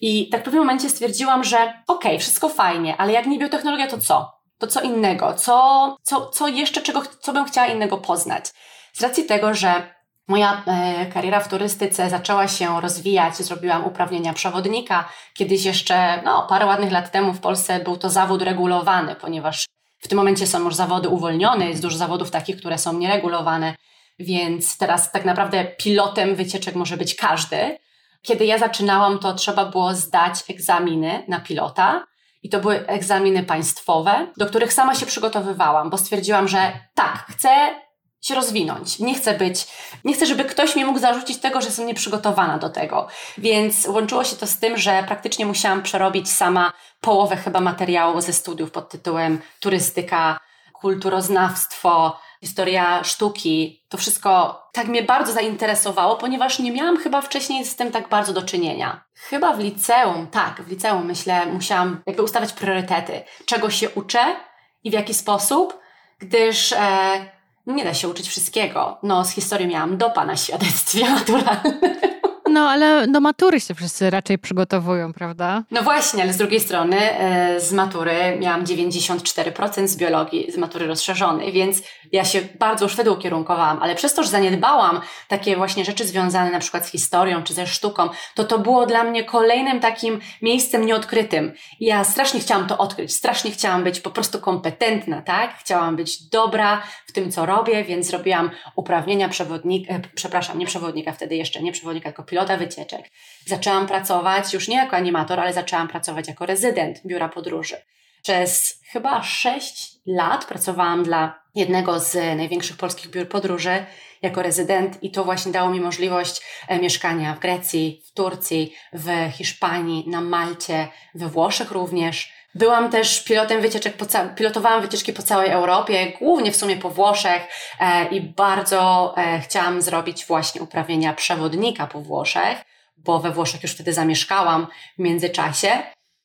I tak w pewnym momencie stwierdziłam, że okej, okay, wszystko fajnie, ale jak nie biotechnologia, to co? To co innego? Co, co, co jeszcze, czego, co bym chciała innego poznać? Z racji tego, że moja e, kariera w turystyce zaczęła się rozwijać, zrobiłam uprawnienia przewodnika. Kiedyś jeszcze, no, parę ładnych lat temu w Polsce był to zawód regulowany, ponieważ w tym momencie są już zawody uwolnione, jest dużo zawodów takich, które są nieregulowane, więc teraz tak naprawdę pilotem wycieczek może być każdy. Kiedy ja zaczynałam, to trzeba było zdać egzaminy na pilota. I to były egzaminy państwowe, do których sama się przygotowywałam, bo stwierdziłam, że tak, chcę się rozwinąć. Nie chcę być, nie chcę, żeby ktoś mi mógł zarzucić tego, że jestem nieprzygotowana do tego. Więc łączyło się to z tym, że praktycznie musiałam przerobić sama połowę chyba materiału ze studiów pod tytułem turystyka, kulturoznawstwo, historia sztuki, to wszystko tak mnie bardzo zainteresowało, ponieważ nie miałam chyba wcześniej z tym tak bardzo do czynienia. Chyba w liceum, tak, w liceum myślę, musiałam jakby ustawiać priorytety, czego się uczę i w jaki sposób, gdyż e, nie da się uczyć wszystkiego. No, z historii miałam dopa na świadectwie naturalnym. No, ale do matury się wszyscy raczej przygotowują, prawda? No właśnie, ale z drugiej strony e, z matury miałam 94% z biologii, z matury rozszerzonej, więc ja się bardzo już wtedy ukierunkowałam, ale przez to, że zaniedbałam takie właśnie rzeczy związane na przykład z historią czy ze sztuką, to to było dla mnie kolejnym takim miejscem nieodkrytym. Ja strasznie chciałam to odkryć, strasznie chciałam być po prostu kompetentna, tak? Chciałam być dobra w tym, co robię, więc robiłam uprawnienia przewodnika, e, przepraszam, nie przewodnika wtedy jeszcze, nie przewodnika, jako pilota, pilota wycieczek. Zaczęłam pracować już nie jako animator, ale zaczęłam pracować jako rezydent biura podróży. Przez chyba sześć lat pracowałam dla jednego z największych polskich biur podróży jako rezydent i to właśnie dało mi możliwość e, mieszkania w Grecji, w Turcji, w Hiszpanii, na Malcie, we Włoszech również. Byłam też pilotem wycieczek, po ca- pilotowałam wycieczki po całej Europie, głównie w sumie po Włoszech e, i bardzo e, chciałam zrobić właśnie uprawnienia przewodnika po Włoszech, bo we Włoszech już wtedy zamieszkałam w międzyczasie.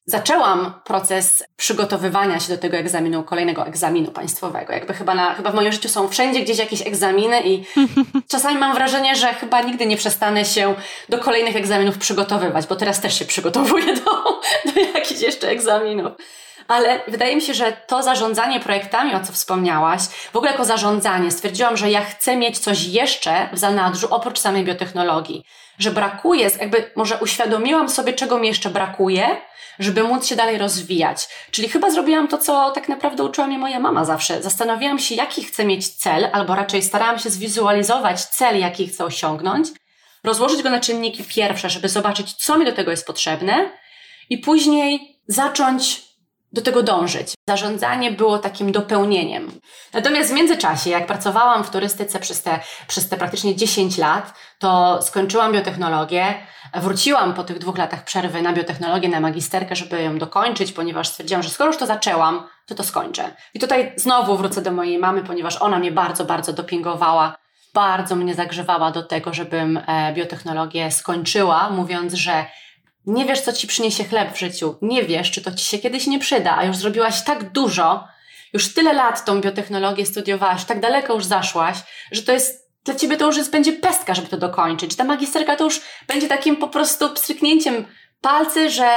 Zaczęłam proces przygotowywania się do tego egzaminu, kolejnego egzaminu państwowego. Jakby chyba, na, chyba w moim życiu są wszędzie gdzieś jakieś egzaminy i czasami mam wrażenie, że chyba nigdy nie przestanę się do kolejnych egzaminów przygotowywać, bo teraz też się przygotowuję do, do jakichś jeszcze egzaminów. Ale wydaje mi się, że to zarządzanie projektami, o co wspomniałaś, w ogóle jako zarządzanie, stwierdziłam, że ja chcę mieć coś jeszcze w zanadrzu oprócz samej biotechnologii. Że brakuje, jakby może uświadomiłam sobie, czego mi jeszcze brakuje, żeby móc się dalej rozwijać. Czyli chyba zrobiłam to, co tak naprawdę uczyła mnie moja mama zawsze. Zastanawiałam się, jaki chcę mieć cel, albo raczej starałam się zwizualizować cel, jaki chcę osiągnąć, rozłożyć go na czynniki pierwsze, żeby zobaczyć, co mi do tego jest potrzebne, i później zacząć do tego dążyć. Zarządzanie było takim dopełnieniem. Natomiast w międzyczasie, jak pracowałam w turystyce przez te, przez te praktycznie 10 lat, to skończyłam biotechnologię, wróciłam po tych dwóch latach przerwy na biotechnologię, na magisterkę, żeby ją dokończyć, ponieważ stwierdziłam, że skoro już to zaczęłam, to to skończę. I tutaj znowu wrócę do mojej mamy, ponieważ ona mnie bardzo, bardzo dopingowała, bardzo mnie zagrzewała do tego, żebym e, biotechnologię skończyła, mówiąc, że nie wiesz, co ci przyniesie chleb w życiu, nie wiesz, czy to ci się kiedyś nie przyda, a już zrobiłaś tak dużo, już tyle lat tą biotechnologię studiowałaś, tak daleko już zaszłaś, że to jest dla ciebie to już będzie pestka, żeby to dokończyć. Ta magisterka to już będzie takim po prostu pstryknięciem palcy, że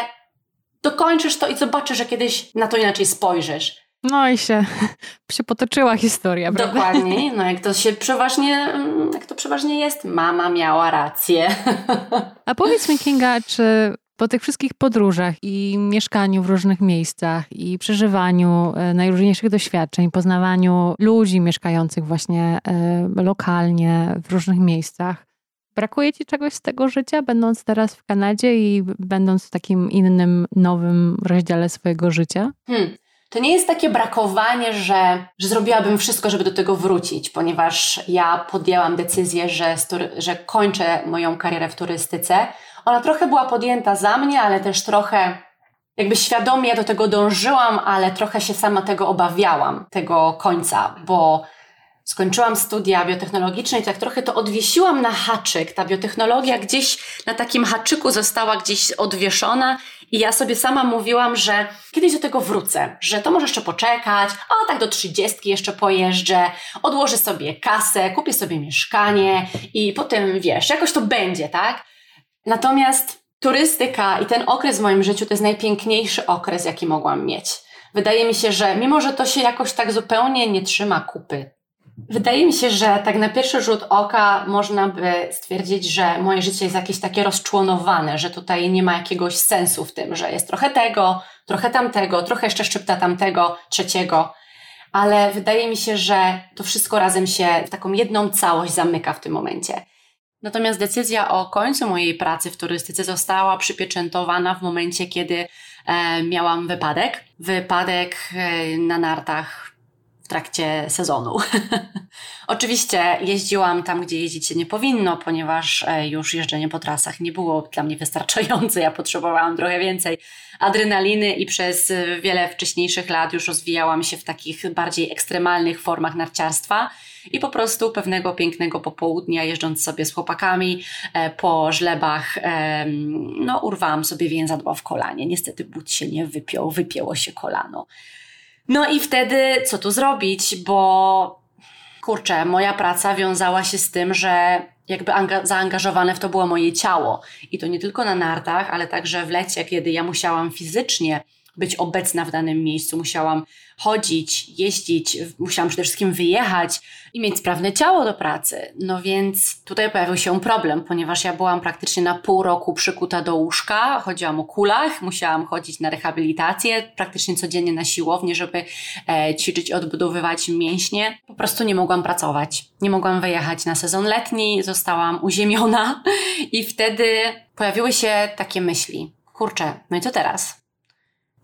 dokończysz to i zobaczysz, że kiedyś na to inaczej spojrzysz. No i się, się potoczyła historia, prawda? Dokładnie. No jak to się przeważnie, mm, jak to przeważnie jest, mama miała rację. A powiedz mi, Kinga, czy po tych wszystkich podróżach i mieszkaniu w różnych miejscach i przeżywaniu e, najróżniejszych doświadczeń, poznawaniu ludzi mieszkających właśnie e, lokalnie w różnych miejscach, brakuje ci czegoś z tego życia, będąc teraz w Kanadzie i będąc w takim innym, nowym rozdziale swojego życia? Hmm. To nie jest takie brakowanie, że, że zrobiłabym wszystko, żeby do tego wrócić, ponieważ ja podjęłam decyzję, że, że kończę moją karierę w turystyce ona trochę była podjęta za mnie, ale też trochę jakby świadomie do tego dążyłam, ale trochę się sama tego obawiałam, tego końca, bo skończyłam studia biotechnologiczne i tak trochę to odwiesiłam na haczyk. Ta biotechnologia gdzieś na takim haczyku została gdzieś odwieszona i ja sobie sama mówiłam, że kiedyś do tego wrócę, że to może jeszcze poczekać, a tak do trzydziestki jeszcze pojeżdżę, odłożę sobie kasę, kupię sobie mieszkanie i potem wiesz, jakoś to będzie, tak? Natomiast turystyka i ten okres w moim życiu to jest najpiękniejszy okres, jaki mogłam mieć. Wydaje mi się, że mimo, że to się jakoś tak zupełnie nie trzyma kupy, wydaje mi się, że tak na pierwszy rzut oka można by stwierdzić, że moje życie jest jakieś takie rozczłonowane, że tutaj nie ma jakiegoś sensu w tym, że jest trochę tego, trochę tamtego, trochę jeszcze szczypta tamtego, trzeciego. Ale wydaje mi się, że to wszystko razem się w taką jedną całość zamyka w tym momencie. Natomiast decyzja o końcu mojej pracy w turystyce została przypieczętowana w momencie, kiedy e, miałam wypadek. Wypadek e, na nartach trakcie sezonu. Oczywiście jeździłam tam, gdzie jeździć się nie powinno, ponieważ e, już jeżdżenie po trasach nie było dla mnie wystarczające. Ja potrzebowałam trochę więcej adrenaliny i przez wiele wcześniejszych lat już rozwijałam się w takich bardziej ekstremalnych formach narciarstwa i po prostu pewnego pięknego popołudnia, jeżdżąc sobie z chłopakami e, po żlebach, no urwałam sobie więzadła w kolanie. Niestety but się nie wypiął, wypięło się kolano. No i wtedy co tu zrobić, bo kurczę, moja praca wiązała się z tym, że jakby zaangażowane w to było moje ciało. I to nie tylko na nartach, ale także w lecie, kiedy ja musiałam fizycznie być obecna w danym miejscu, musiałam chodzić, jeździć, musiałam przede wszystkim wyjechać i mieć sprawne ciało do pracy. No więc tutaj pojawił się problem, ponieważ ja byłam praktycznie na pół roku przykuta do łóżka, chodziłam o kulach, musiałam chodzić na rehabilitację, praktycznie codziennie na siłownię, żeby e, ćwiczyć, odbudowywać mięśnie. Po prostu nie mogłam pracować. Nie mogłam wyjechać na sezon letni, zostałam uziemiona i wtedy pojawiły się takie myśli. Kurczę, no i co teraz?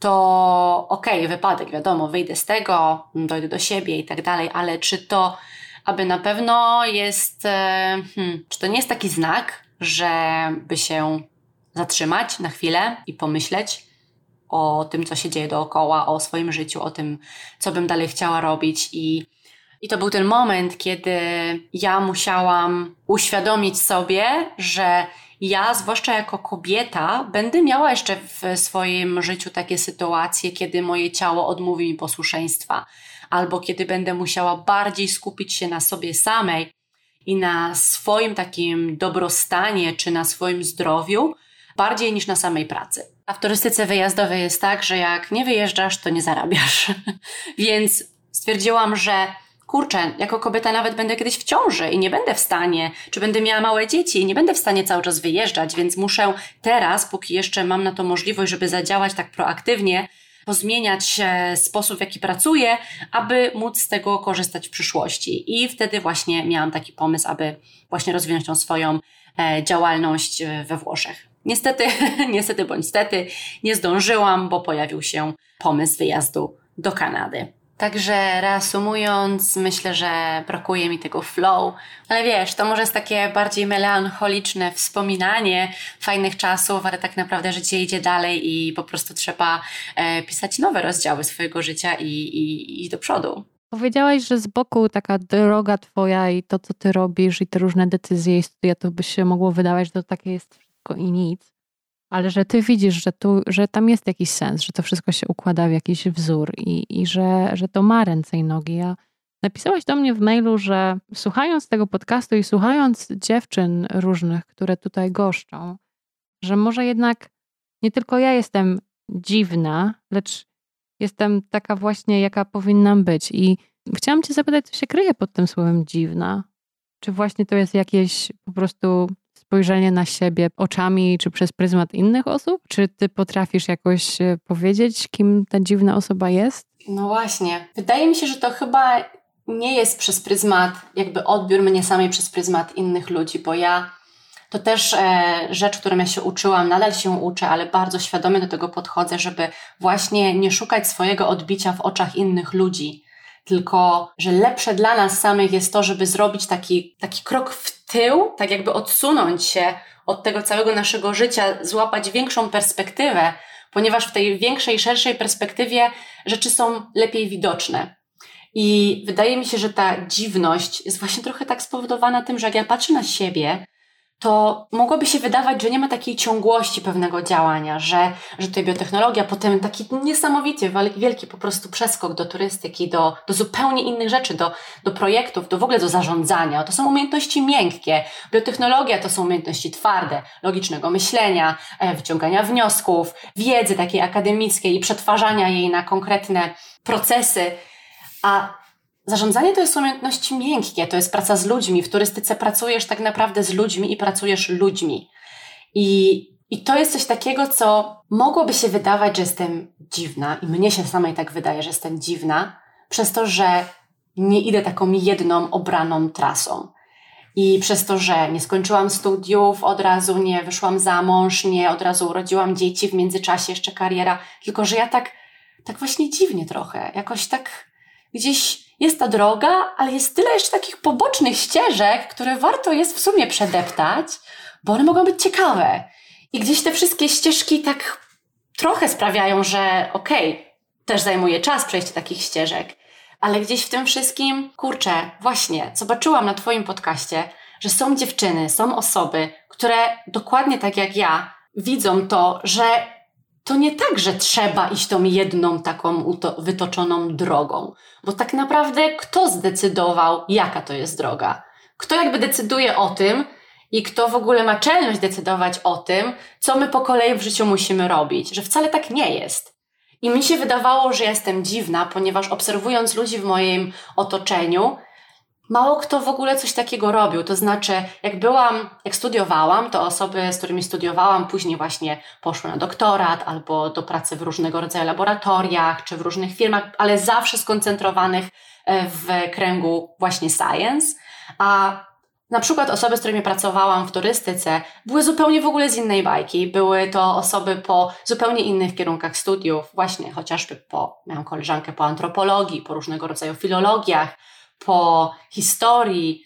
To okej, okay, wypadek, wiadomo, wyjdę z tego, dojdę do siebie i tak dalej, ale czy to, aby na pewno jest, e, hmm, czy to nie jest taki znak, żeby się zatrzymać na chwilę i pomyśleć o tym, co się dzieje dookoła, o swoim życiu, o tym, co bym dalej chciała robić? I i to był ten moment, kiedy ja musiałam uświadomić sobie, że ja, zwłaszcza jako kobieta, będę miała jeszcze w swoim życiu takie sytuacje, kiedy moje ciało odmówi mi posłuszeństwa, albo kiedy będę musiała bardziej skupić się na sobie samej i na swoim takim dobrostanie czy na swoim zdrowiu, bardziej niż na samej pracy. A w turystyce wyjazdowej jest tak, że jak nie wyjeżdżasz, to nie zarabiasz. Więc stwierdziłam, że kurczę, jako kobieta nawet będę kiedyś w ciąży i nie będę w stanie, czy będę miała małe dzieci i nie będę w stanie cały czas wyjeżdżać, więc muszę teraz, póki jeszcze mam na to możliwość, żeby zadziałać tak proaktywnie, pozmieniać sposób, w jaki pracuję, aby móc z tego korzystać w przyszłości. I wtedy właśnie miałam taki pomysł, aby właśnie rozwinąć tą swoją e, działalność e, we Włoszech. Niestety, niestety bądź stety, nie zdążyłam, bo pojawił się pomysł wyjazdu do Kanady. Także reasumując, myślę, że brakuje mi tego flow, ale wiesz, to może jest takie bardziej melancholiczne wspominanie fajnych czasów, ale tak naprawdę życie idzie dalej i po prostu trzeba e, pisać nowe rozdziały swojego życia i, i, do przodu. Powiedziałaś, że z boku taka droga twoja i to, co ty robisz i te różne decyzje i studia, to by się mogło wydawać, że to takie jest wszystko i nic ale że ty widzisz, że, tu, że tam jest jakiś sens, że to wszystko się układa w jakiś wzór i, i że, że to ma ręce i nogi. Ja napisałaś do mnie w mailu, że słuchając tego podcastu i słuchając dziewczyn różnych, które tutaj goszczą, że może jednak nie tylko ja jestem dziwna, lecz jestem taka właśnie, jaka powinnam być. I chciałam Cię zapytać, co się kryje pod tym słowem dziwna? Czy właśnie to jest jakieś po prostu spojrzenie na siebie oczami czy przez pryzmat innych osób? Czy ty potrafisz jakoś e, powiedzieć, kim ta dziwna osoba jest? No właśnie. Wydaje mi się, że to chyba nie jest przez pryzmat, jakby odbiór mnie samej przez pryzmat innych ludzi, bo ja to też e, rzecz, którą ja się uczyłam, nadal się uczę, ale bardzo świadomie do tego podchodzę, żeby właśnie nie szukać swojego odbicia w oczach innych ludzi, tylko że lepsze dla nas samych jest to, żeby zrobić taki, taki krok w tył, tak jakby odsunąć się od tego całego naszego życia, złapać większą perspektywę, ponieważ w tej większej, szerszej perspektywie rzeczy są lepiej widoczne. I wydaje mi się, że ta dziwność jest właśnie trochę tak spowodowana tym, że jak ja patrzę na siebie, to mogłoby się wydawać, że nie ma takiej ciągłości pewnego działania, że, że tutaj biotechnologia, potem taki niesamowity, wielki po prostu przeskok do turystyki, do, do zupełnie innych rzeczy, do, do projektów, do w ogóle do zarządzania. To są umiejętności miękkie. Biotechnologia to są umiejętności twarde, logicznego myślenia, e, wyciągania wniosków, wiedzy takiej akademickiej i przetwarzania jej na konkretne procesy. A Zarządzanie to jest umiejętności miękkie, to jest praca z ludźmi. W turystyce pracujesz tak naprawdę z ludźmi i pracujesz ludźmi. I, I to jest coś takiego, co mogłoby się wydawać, że jestem dziwna, i mnie się samej tak wydaje, że jestem dziwna, przez to, że nie idę taką jedną obraną trasą. I przez to, że nie skończyłam studiów, od razu nie wyszłam za mąż, nie od razu urodziłam dzieci, w międzyczasie jeszcze kariera, tylko że ja tak, tak właśnie dziwnie trochę, jakoś tak gdzieś jest ta droga, ale jest tyle jeszcze takich pobocznych ścieżek, które warto jest w sumie przedeptać, bo one mogą być ciekawe. I gdzieś te wszystkie ścieżki tak trochę sprawiają, że okej, okay, też zajmuje czas przejście takich ścieżek, ale gdzieś w tym wszystkim, kurczę, właśnie, zobaczyłam na Twoim podcaście, że są dziewczyny, są osoby, które dokładnie tak jak ja widzą to, że to nie tak, że trzeba iść tą jedną taką wytoczoną drogą, bo tak naprawdę kto zdecydował, jaka to jest droga? Kto jakby decyduje o tym i kto w ogóle ma czelność decydować o tym, co my po kolei w życiu musimy robić, że wcale tak nie jest. I mi się wydawało, że jestem dziwna, ponieważ obserwując ludzi w moim otoczeniu, mało kto w ogóle coś takiego robił. To znaczy, jak byłam, jak studiowałam, to osoby, z którymi studiowałam, później właśnie poszły na doktorat albo do pracy w różnego rodzaju laboratoriach czy w różnych firmach, ale zawsze skoncentrowanych e, w kręgu właśnie science. A na przykład osoby, z którymi pracowałam w turystyce, były zupełnie w ogóle z innej bajki. Były to osoby po zupełnie innych kierunkach studiów, właśnie chociażby po, miałam koleżankę po antropologii, po różnego rodzaju filologiach, po historii.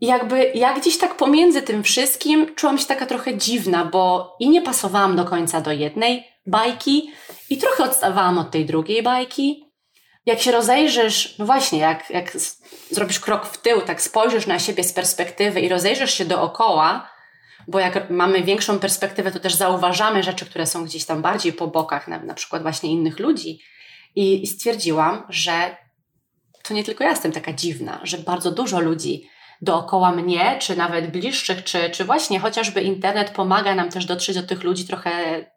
I jakby ja gdzieś tak pomiędzy tym wszystkim czułam się taka trochę dziwna, bo i nie pasowałam do końca do jednej bajki, i trochę odstawałam od tej drugiej bajki. Jak się rozejrzysz, no właśnie, jak, jak zrobisz krok w tył, tak spojrzysz na siebie z perspektywy i rozejrzysz się dookoła, bo jak mamy większą perspektywę, to też zauważamy rzeczy, które są gdzieś tam bardziej po bokach, na, na przykład właśnie innych ludzi. I, I stwierdziłam, że to nie tylko ja jestem taka dziwna, że bardzo dużo ludzi dookoła mnie, czy nawet bliższych, czy, czy właśnie chociażby internet pomaga nam też dotrzeć do tych ludzi trochę,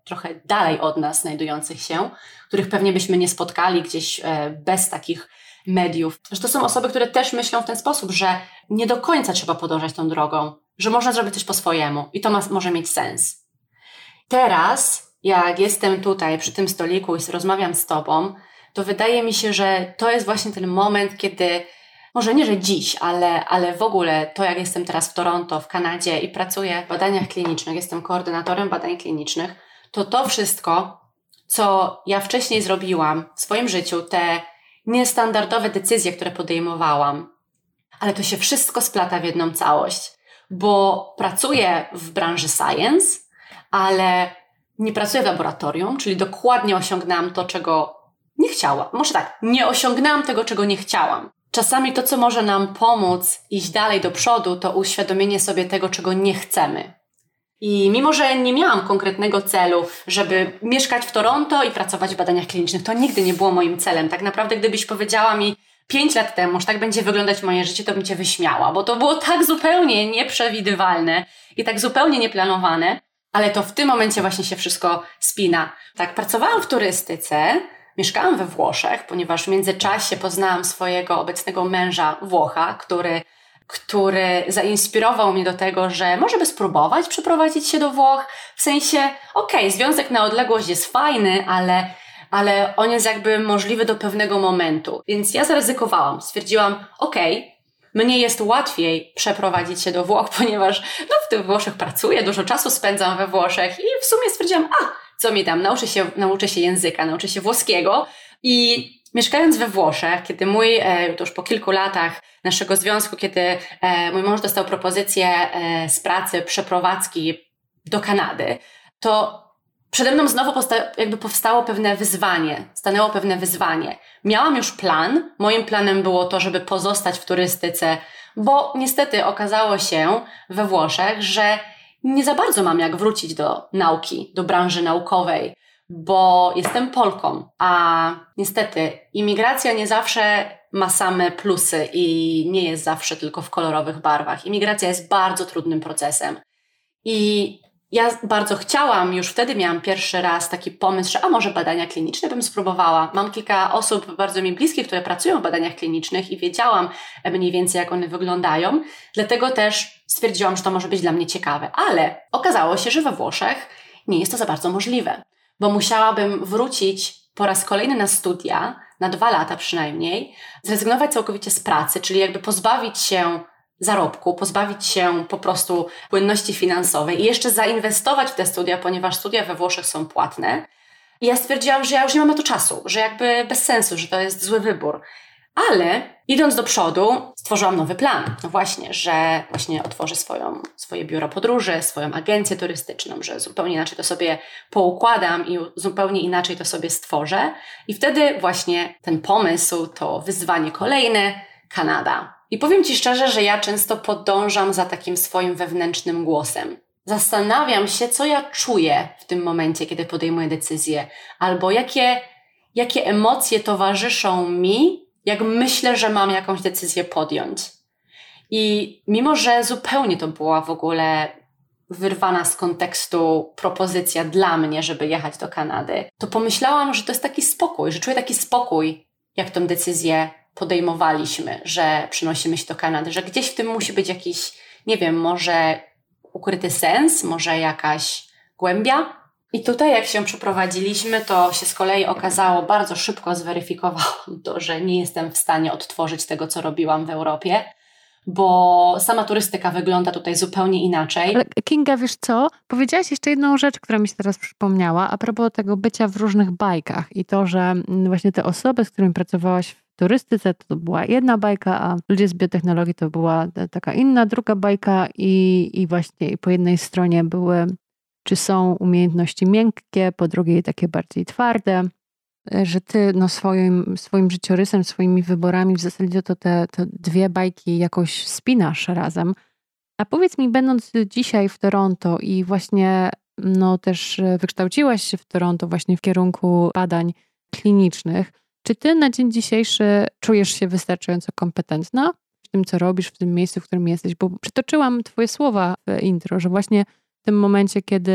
trochę dalej od nas znajdujących się, których pewnie byśmy nie spotkali gdzieś e, bez takich mediów. Że to są osoby, które też myślą w ten sposób, że nie do końca trzeba podążać tą drogą, że można zrobić coś po swojemu i to ma, może mieć sens. Teraz, jak jestem tutaj przy tym stoliku i rozmawiam z Tobą, to wydaje mi się, że to jest właśnie ten moment, kiedy może nie, że dziś, ale, ale w ogóle to, jak jestem teraz w Toronto, w Kanadzie i pracuję w badaniach klinicznych, jestem koordynatorem badań klinicznych, to to wszystko, co ja wcześniej zrobiłam w swoim życiu, te niestandardowe decyzje, które podejmowałam, ale to się wszystko splata w jedną całość, bo pracuję w branży science, ale nie pracuję w laboratorium, czyli dokładnie osiągnęłam to, czego nie chciałam. Może tak, nie osiągnęłam tego, czego nie chciałam. Czasami to, co może nam pomóc iść dalej do przodu, to uświadomienie sobie tego, czego nie chcemy. I mimo, że nie miałam konkretnego celu, żeby mieszkać w Toronto i pracować w badaniach klinicznych, to nigdy nie było moim celem. Tak naprawdę, gdybyś powiedziała mi pięć lat temu, że tak będzie wyglądać moje życie, to bym cię wyśmiała, bo to było tak zupełnie nieprzewidywalne i tak zupełnie nieplanowane, ale to w tym momencie właśnie się wszystko spina. Tak, pracowałam w turystyce, Mieszkałam we Włoszech, ponieważ w międzyczasie poznałam swojego obecnego męża Włocha, który, który zainspirował mnie do tego, że może by spróbować przeprowadzić się do Włoch. W sensie, okej, okay, związek na odległość jest fajny, ale, ale on jest jakby możliwy do pewnego momentu. Więc ja zaryzykowałam. Stwierdziłam, okej, okay, mnie jest łatwiej przeprowadzić się do Włoch, ponieważ no, w tych Włoszech pracuję, dużo czasu spędzam we Włoszech i w sumie stwierdziłam, a co mi tam, nauczę się, nauczę się języka, nauczę się włoskiego i mieszkając we Włoszech, kiedy mój, e, to już po kilku latach naszego związku, kiedy e, mój mąż dostał propozycję e, z pracy przeprowadzki do Kanady, to przede mną znowu powsta- jakby powstało pewne wyzwanie, stanęło pewne wyzwanie. Miałam już plan. Moim planem było to, żeby pozostać w turystyce, bo niestety okazało się we Włoszech, że nie za bardzo mam jak wrócić do nauki, do branży naukowej, bo jestem Polką, a niestety imigracja nie zawsze ma same plusy i nie jest zawsze tylko w kolorowych barwach. Imigracja jest bardzo trudnym procesem. I ja bardzo chciałam, już wtedy miałam pierwszy raz taki pomysł, że a może badania kliniczne bym spróbowała. Mam kilka osób bardzo mi bliskie, które pracują w badaniach klinicznych i wiedziałam mniej więcej, jak one wyglądają. Dlatego też stwierdziłam, że to może być dla mnie ciekawe. Ale okazało się, że we Włoszech nie jest to za bardzo możliwe, bo musiałabym wrócić po raz kolejny na studia, na dwa lata przynajmniej, zrezygnować całkowicie z pracy, czyli jakby pozbawić się zarobku, pozbawić się po prostu płynności finansowej i jeszcze zainwestować w te studia, ponieważ studia we Włoszech są płatne. I ja stwierdziłam, że ja już nie mam na to czasu, że jakby bez sensu, że to jest zły wybór. Ale idąc do przodu, stworzyłam nowy plan. No właśnie, że właśnie otworzę swoją, swoje biuro podróży, swoją agencję turystyczną, że zupełnie inaczej to sobie poukładam i zupełnie inaczej to sobie stworzę. I wtedy właśnie ten pomysł, to wyzwanie kolejne, Kanada. I powiem Ci szczerze, że ja często podążam za takim swoim wewnętrznym głosem. Zastanawiam się, co ja czuję w tym momencie, kiedy podejmuję decyzję, albo jakie, jakie emocje towarzyszą mi, jak myślę, że mam jakąś decyzję podjąć. I mimo, że zupełnie to była w ogóle wyrwana z kontekstu propozycja dla mnie, żeby jechać do Kanady, to pomyślałam, że to jest taki spokój, że czuję taki spokój, jak tę decyzję podejmowaliśmy, że przenosimy się do Kanady, że gdzieś w tym musi być jakiś, nie wiem, może ukryty sens, może jakaś głębia. I tutaj, jak się przeprowadziliśmy, to się z kolei okazało, bardzo szybko zweryfikowałam to, że nie jestem w stanie odtworzyć tego, co robiłam w Europie, bo sama turystyka wygląda tutaj zupełnie inaczej. Ale Kinga, wiesz co? Powiedziałaś jeszcze jedną rzecz, która mi się teraz przypomniała, a propos tego bycia w różnych bajkach i to, że właśnie te osoby, z którymi pracowałaś turystyce to była jedna bajka, a ludzie z biotechnologii to była taka inna, druga bajka i, i właśnie po jednej stronie były, czy są umiejętności miękkie, po drugiej takie bardziej twarde, że ty no, swoim, swoim życiorysem, swoimi wyborami w zasadzie to te, te dwie bajki jakoś spinasz razem. A powiedz mi, będąc dzisiaj w Toronto i właśnie no, też wykształciłaś się w Toronto właśnie w kierunku badań klinicznych, czy ty na dzień dzisiejszy czujesz się wystarczająco kompetentna w tym, co robisz, w tym miejscu, w którym jesteś? Bo przytoczyłam twoje słowa w intro, że właśnie w tym momencie, kiedy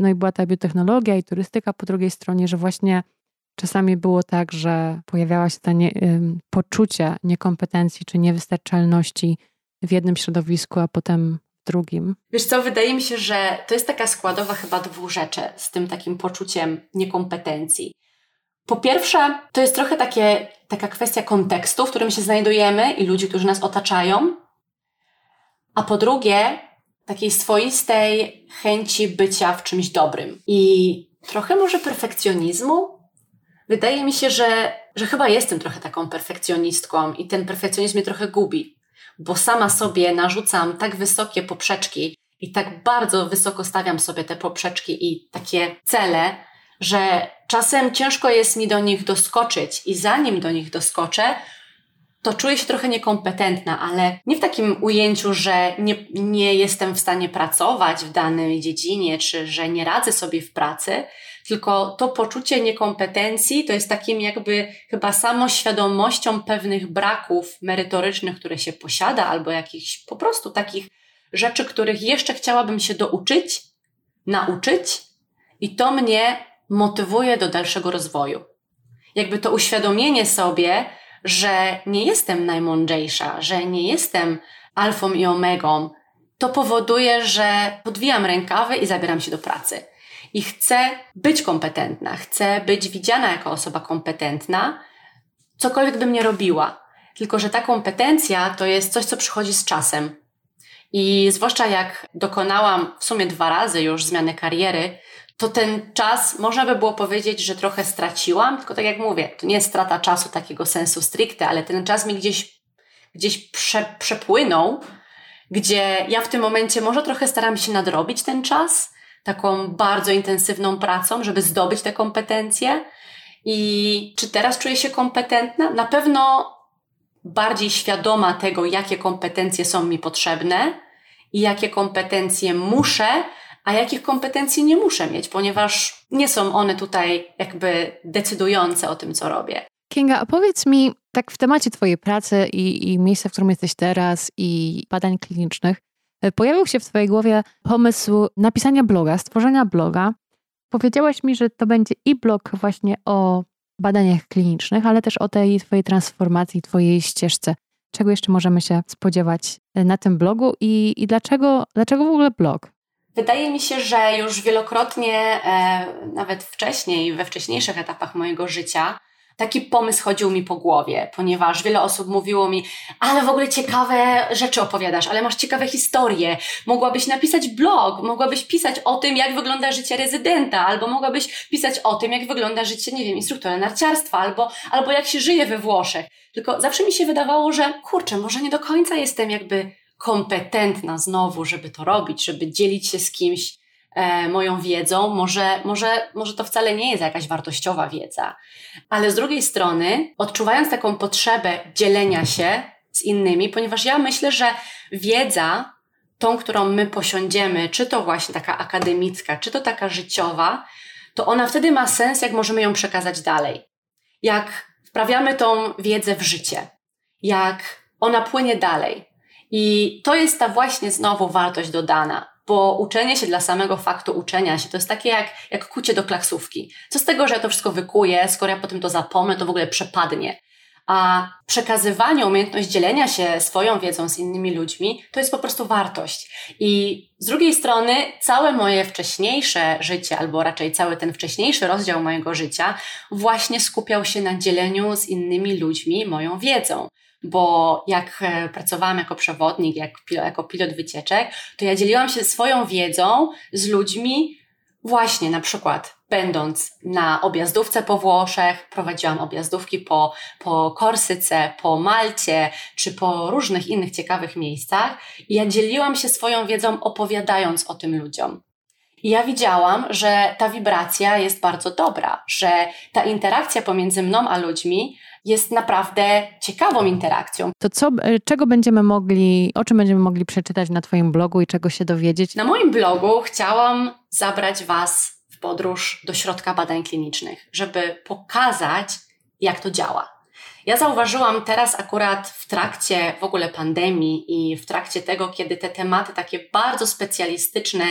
no i była ta biotechnologia i turystyka po drugiej stronie, że właśnie czasami było tak, że pojawiała się to nie, poczucie niekompetencji czy niewystarczalności w jednym środowisku, a potem w drugim. Wiesz co, wydaje mi się, że to jest taka składowa chyba dwóch rzeczy z tym takim poczuciem niekompetencji. Po pierwsze, to jest trochę takie, taka kwestia kontekstu, w którym się znajdujemy i ludzi, którzy nas otaczają. A po drugie, takiej swoistej chęci bycia w czymś dobrym. I trochę może perfekcjonizmu. Wydaje mi się, że, że chyba jestem trochę taką perfekcjonistką i ten perfekcjonizm mnie trochę gubi, bo sama sobie narzucam tak wysokie poprzeczki i tak bardzo wysoko stawiam sobie te poprzeczki i takie cele, że czasem ciężko jest mi do nich doskoczyć i zanim do nich doskoczę, to czuję się trochę niekompetentna, ale nie w takim ujęciu, że nie, nie jestem w stanie pracować w danej dziedzinie, czy że nie radzę sobie w pracy, tylko to poczucie niekompetencji to jest takim jakby chyba samoświadomością pewnych braków merytorycznych, które się posiada, albo jakichś po prostu takich rzeczy, których jeszcze chciałabym się douczyć, nauczyć, i to mnie motywuje do dalszego rozwoju. Jakby to uświadomienie sobie, że nie jestem najmądrzejsza, że nie jestem alfą i omegą, to powoduje, że podwijam rękawy i zabieram się do pracy. I chcę być kompetentna, chcę być widziana jako osoba kompetentna, cokolwiek bym nie robiła. Tylko, że ta kompetencja to jest coś, co przychodzi z czasem. I zwłaszcza jak dokonałam w sumie dwa razy już zmiany kariery, to ten czas można by było powiedzieć, że trochę straciłam, tylko tak jak mówię, to nie jest strata czasu takiego sensu stricte, ale ten czas mi gdzieś, gdzieś prze, przepłynął, gdzie ja w tym momencie może trochę staram się nadrobić ten czas taką bardzo intensywną pracą, żeby zdobyć te kompetencje. I czy teraz czuję się kompetentna? Na pewno bardziej świadoma tego, jakie kompetencje są mi potrzebne i jakie kompetencje muszę, a jakich kompetencji nie muszę mieć, ponieważ nie są one tutaj jakby decydujące o tym, co robię. Kinga, a powiedz mi, tak w temacie Twojej pracy i, i miejsca, w którym jesteś teraz i badań klinicznych, e, pojawił się w Twojej głowie pomysł napisania bloga, stworzenia bloga. Powiedziałaś mi, że to będzie i blog właśnie o badaniach klinicznych, ale też o tej Twojej transformacji, Twojej ścieżce. Czego jeszcze możemy się spodziewać e, na tym blogu i, i dlaczego, dlaczego w ogóle blog? Wydaje mi się, że już wielokrotnie, e, nawet wcześniej, we wcześniejszych etapach mojego życia, Taki pomysł chodził mi po głowie, ponieważ wiele osób mówiło mi, ale w ogóle ciekawe rzeczy opowiadasz, ale masz ciekawe historie. Mogłabyś napisać blog, mogłabyś pisać o tym, jak wygląda życie rezydenta, albo mogłabyś pisać o tym, jak wygląda życie, nie wiem, instruktora narciarstwa, albo, albo jak się żyje we Włoszech. Tylko zawsze mi się wydawało, że kurczę, może nie do końca jestem jakby kompetentna znowu, żeby to robić, żeby dzielić się z kimś e, moją wiedzą. Może, może, może to wcale nie jest jakaś wartościowa wiedza, ale z drugiej strony, odczuwając taką potrzebę dzielenia się z innymi, ponieważ ja myślę, że wiedza, tą, którą my posiądziemy, czy to właśnie taka akademicka, czy to taka życiowa, to ona wtedy ma sens, jak możemy ją przekazać dalej. Jak wprawiamy tą wiedzę w życie, jak ona płynie dalej. I to jest ta właśnie znowu wartość dodana, bo uczenie się dla samego faktu uczenia się to jest takie jak, jak kucie do klaksówki. Co z tego, że ja to wszystko wykuję, skoro ja potem to zapomnę, to w ogóle przepadnie. A przekazywanie, umiejętność dzielenia się swoją wiedzą z innymi ludźmi to jest po prostu wartość. I z drugiej strony, całe moje wcześniejsze życie, albo raczej cały ten wcześniejszy rozdział mojego życia, właśnie skupiał się na dzieleniu z innymi ludźmi moją wiedzą bo jak e, pracowałam jako przewodnik, jak, jako pilot wycieczek, to ja dzieliłam się swoją wiedzą z ludźmi, właśnie na przykład będąc na objazdówce po Włoszech, prowadziłam objazdówki po, po Korsyce, po Malcie, czy po różnych innych ciekawych miejscach i ja dzieliłam się swoją wiedzą opowiadając o tym ludziom. I ja widziałam, że ta wibracja jest bardzo dobra, że ta interakcja pomiędzy mną a ludźmi jest naprawdę ciekawą interakcją. To co, e, czego będziemy mogli, o czym będziemy mogli przeczytać na Twoim blogu i czego się dowiedzieć? Na moim blogu chciałam zabrać Was w podróż do środka badań klinicznych, żeby pokazać, jak to działa. Ja zauważyłam teraz akurat w trakcie w ogóle pandemii i w trakcie tego, kiedy te tematy takie bardzo specjalistyczne,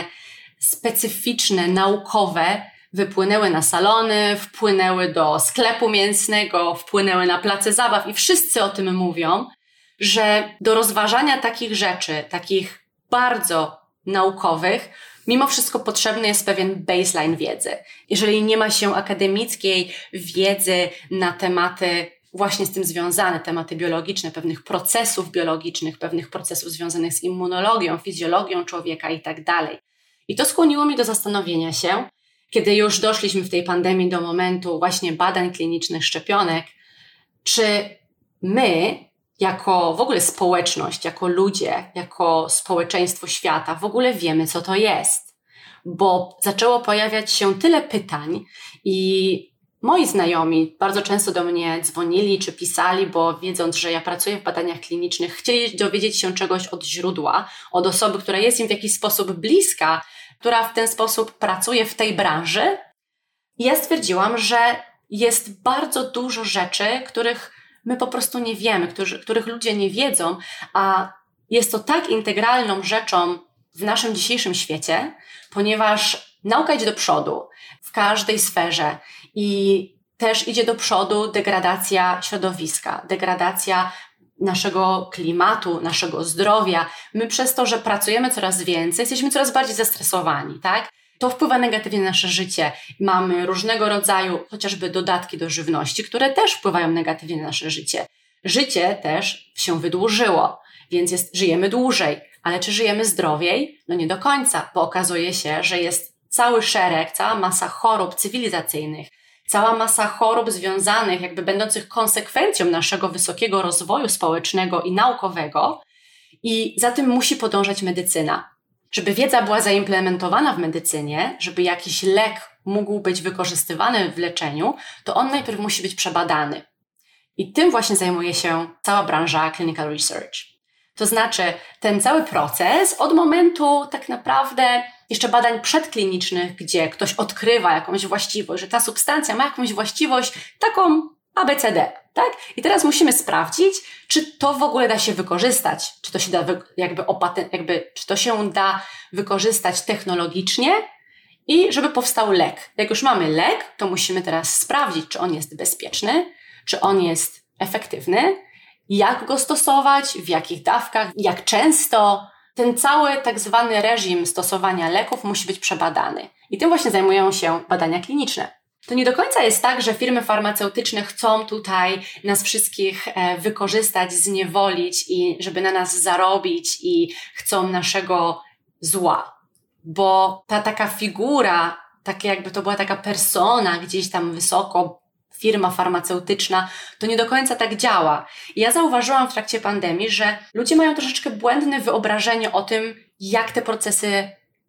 specyficzne, naukowe wypłynęły na salony, wpłynęły do sklepu mięsnego, wpłynęły na place zabaw i wszyscy o tym mówią, że do rozważania takich rzeczy, takich bardzo naukowych, mimo wszystko potrzebny jest pewien baseline wiedzy. Jeżeli nie ma się akademickiej wiedzy na tematy właśnie z tym związane, tematy biologiczne, pewnych procesów biologicznych, pewnych procesów związanych z immunologią, fizjologią człowieka i tak dalej. I to skłoniło mnie do zastanowienia się, kiedy już doszliśmy w tej pandemii do momentu właśnie badań klinicznych szczepionek, czy my, jako w ogóle społeczność, jako ludzie, jako społeczeństwo świata, w ogóle wiemy, co to jest? Bo zaczęło pojawiać się tyle pytań i moi znajomi bardzo często do mnie dzwonili czy pisali, bo wiedząc, że ja pracuję w badaniach klinicznych, chcieli dowiedzieć się czegoś od źródła, od osoby, która jest im w jakiś sposób bliska, która w ten sposób pracuje w tej branży. I ja stwierdziłam, że jest bardzo dużo rzeczy, których my po prostu nie wiemy, którzy, których ludzie nie wiedzą, a jest to tak integralną rzeczą w naszym dzisiejszym świecie, ponieważ nauka idzie do przodu w każdej sferze i też idzie do przodu degradacja środowiska, degradacja naszego klimatu, naszego zdrowia. My przez to, że pracujemy coraz więcej, jesteśmy coraz bardziej zestresowani, tak? To wpływa negatywnie na nasze życie. Mamy różnego rodzaju chociażby dodatki do żywności, które też wpływają negatywnie na nasze życie. Życie też się wydłużyło, więc jest, żyjemy dłużej. Ale czy żyjemy zdrowiej? No nie do końca, bo okazuje się, że jest cały szereg, cała masa chorób cywilizacyjnych, cała masa chorób związanych, jakby będących konsekwencją naszego wysokiego rozwoju społecznego i naukowego, i za tym musi podążać medycyna. Żeby wiedza była zaimplementowana w medycynie, żeby jakiś lek mógł być wykorzystywany w leczeniu, to on najpierw musi być przebadany. I tym właśnie zajmuje się cała branża clinical research. To znaczy, ten cały proces od momentu tak naprawdę jeszcze badań przedklinicznych, gdzie ktoś odkrywa jakąś właściwość, że ta substancja ma jakąś właściwość taką ABCD, tak? I teraz musimy sprawdzić, czy to w ogóle da się wykorzystać, czy to się da jakby, opatent, jakby czy to się da wykorzystać technologicznie i żeby powstał lek. Jak już mamy lek, to musimy teraz sprawdzić, czy on jest bezpieczny, czy on jest efektywny, jak go stosować, w jakich dawkach, jak często, ten cały tak zwany reżim stosowania leków musi być przebadany. I tym właśnie zajmują się badania kliniczne. To nie do końca jest tak, że firmy farmaceutyczne chcą tutaj nas wszystkich e, wykorzystać, zniewolić i żeby na nas zarobić i chcą naszego zła. Bo ta taka figura, takie jakby to była taka persona gdzieś tam wysoko, firma farmaceutyczna, to nie do końca tak działa. I ja zauważyłam w trakcie pandemii, że ludzie mają troszeczkę błędne wyobrażenie o tym, jak te procesy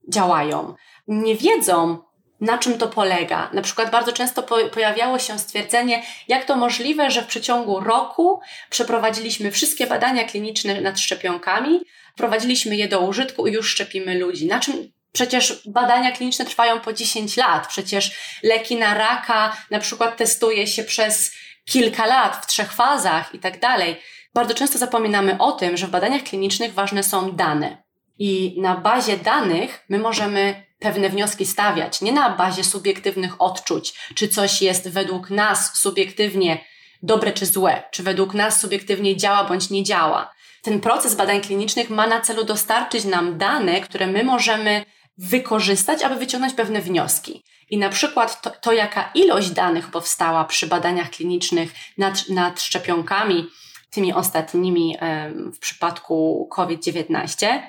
działają. Nie wiedzą, na czym to polega. Na przykład bardzo często po pojawiało się stwierdzenie, jak to możliwe, że w przeciągu roku przeprowadziliśmy wszystkie badania kliniczne nad szczepionkami, wprowadziliśmy je do użytku i już szczepimy ludzi. Na czym Przecież badania kliniczne trwają po 10 lat. Przecież leki na raka na przykład testuje się przez kilka lat w trzech fazach i tak dalej. Bardzo często zapominamy o tym, że w badaniach klinicznych ważne są dane. I na bazie danych my możemy pewne wnioski stawiać, nie na bazie subiektywnych odczuć, czy coś jest według nas subiektywnie dobre czy złe, czy według nas subiektywnie działa bądź nie działa. Ten proces badań klinicznych ma na celu dostarczyć nam dane, które my możemy wykorzystać, aby wyciągnąć pewne wnioski. I na przykład to, to jaka ilość danych powstała przy badaniach klinicznych nad, nad szczepionkami, tymi ostatnimi w przypadku COVID-19,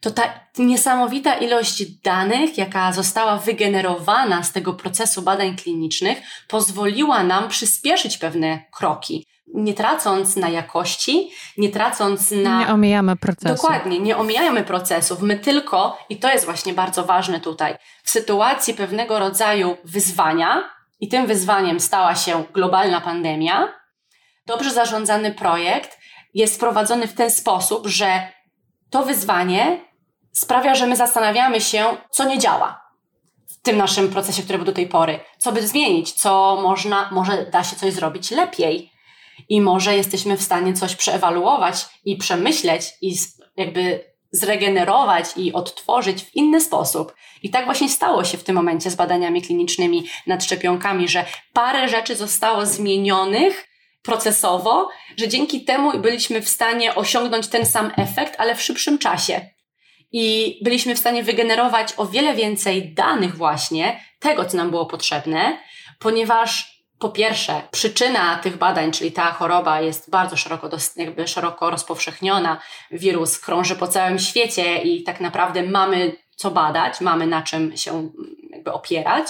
to ta niesamowita ilość danych, jaka została wygenerowana z tego procesu badań klinicznych, pozwoliła nam przyspieszyć pewne kroki. Nie tracąc na jakości, nie tracąc na. Nie omijamy procesu. Dokładnie, nie omijamy procesów. My tylko, i to jest właśnie bardzo ważne tutaj, w sytuacji pewnego rodzaju wyzwania, i tym wyzwaniem stała się globalna pandemia, dobrze zarządzany projekt jest prowadzony w ten sposób, że to wyzwanie sprawia, że my zastanawiamy się, co nie działa w tym naszym procesie, który był do tej pory. Co by zmienić, co można, może da się coś zrobić lepiej i może jesteśmy w stanie coś przeewaluować i przemyśleć i jakby zregenerować i odtworzyć w inny sposób. I tak właśnie stało się w tym momencie z badaniami klinicznymi nad szczepionkami, że parę rzeczy zostało zmienionych procesowo, że dzięki temu byliśmy w stanie osiągnąć ten sam efekt, ale w szybszym czasie i byliśmy w stanie wygenerować o wiele więcej danych właśnie tego, co nam było potrzebne, ponieważ po pierwsze, przyczyna tych badań, czyli ta choroba jest bardzo szeroko, jakby szeroko rozpowszechniona. Wirus krąży po całym świecie i tak naprawdę mamy co badać, mamy na czym się jakby opierać.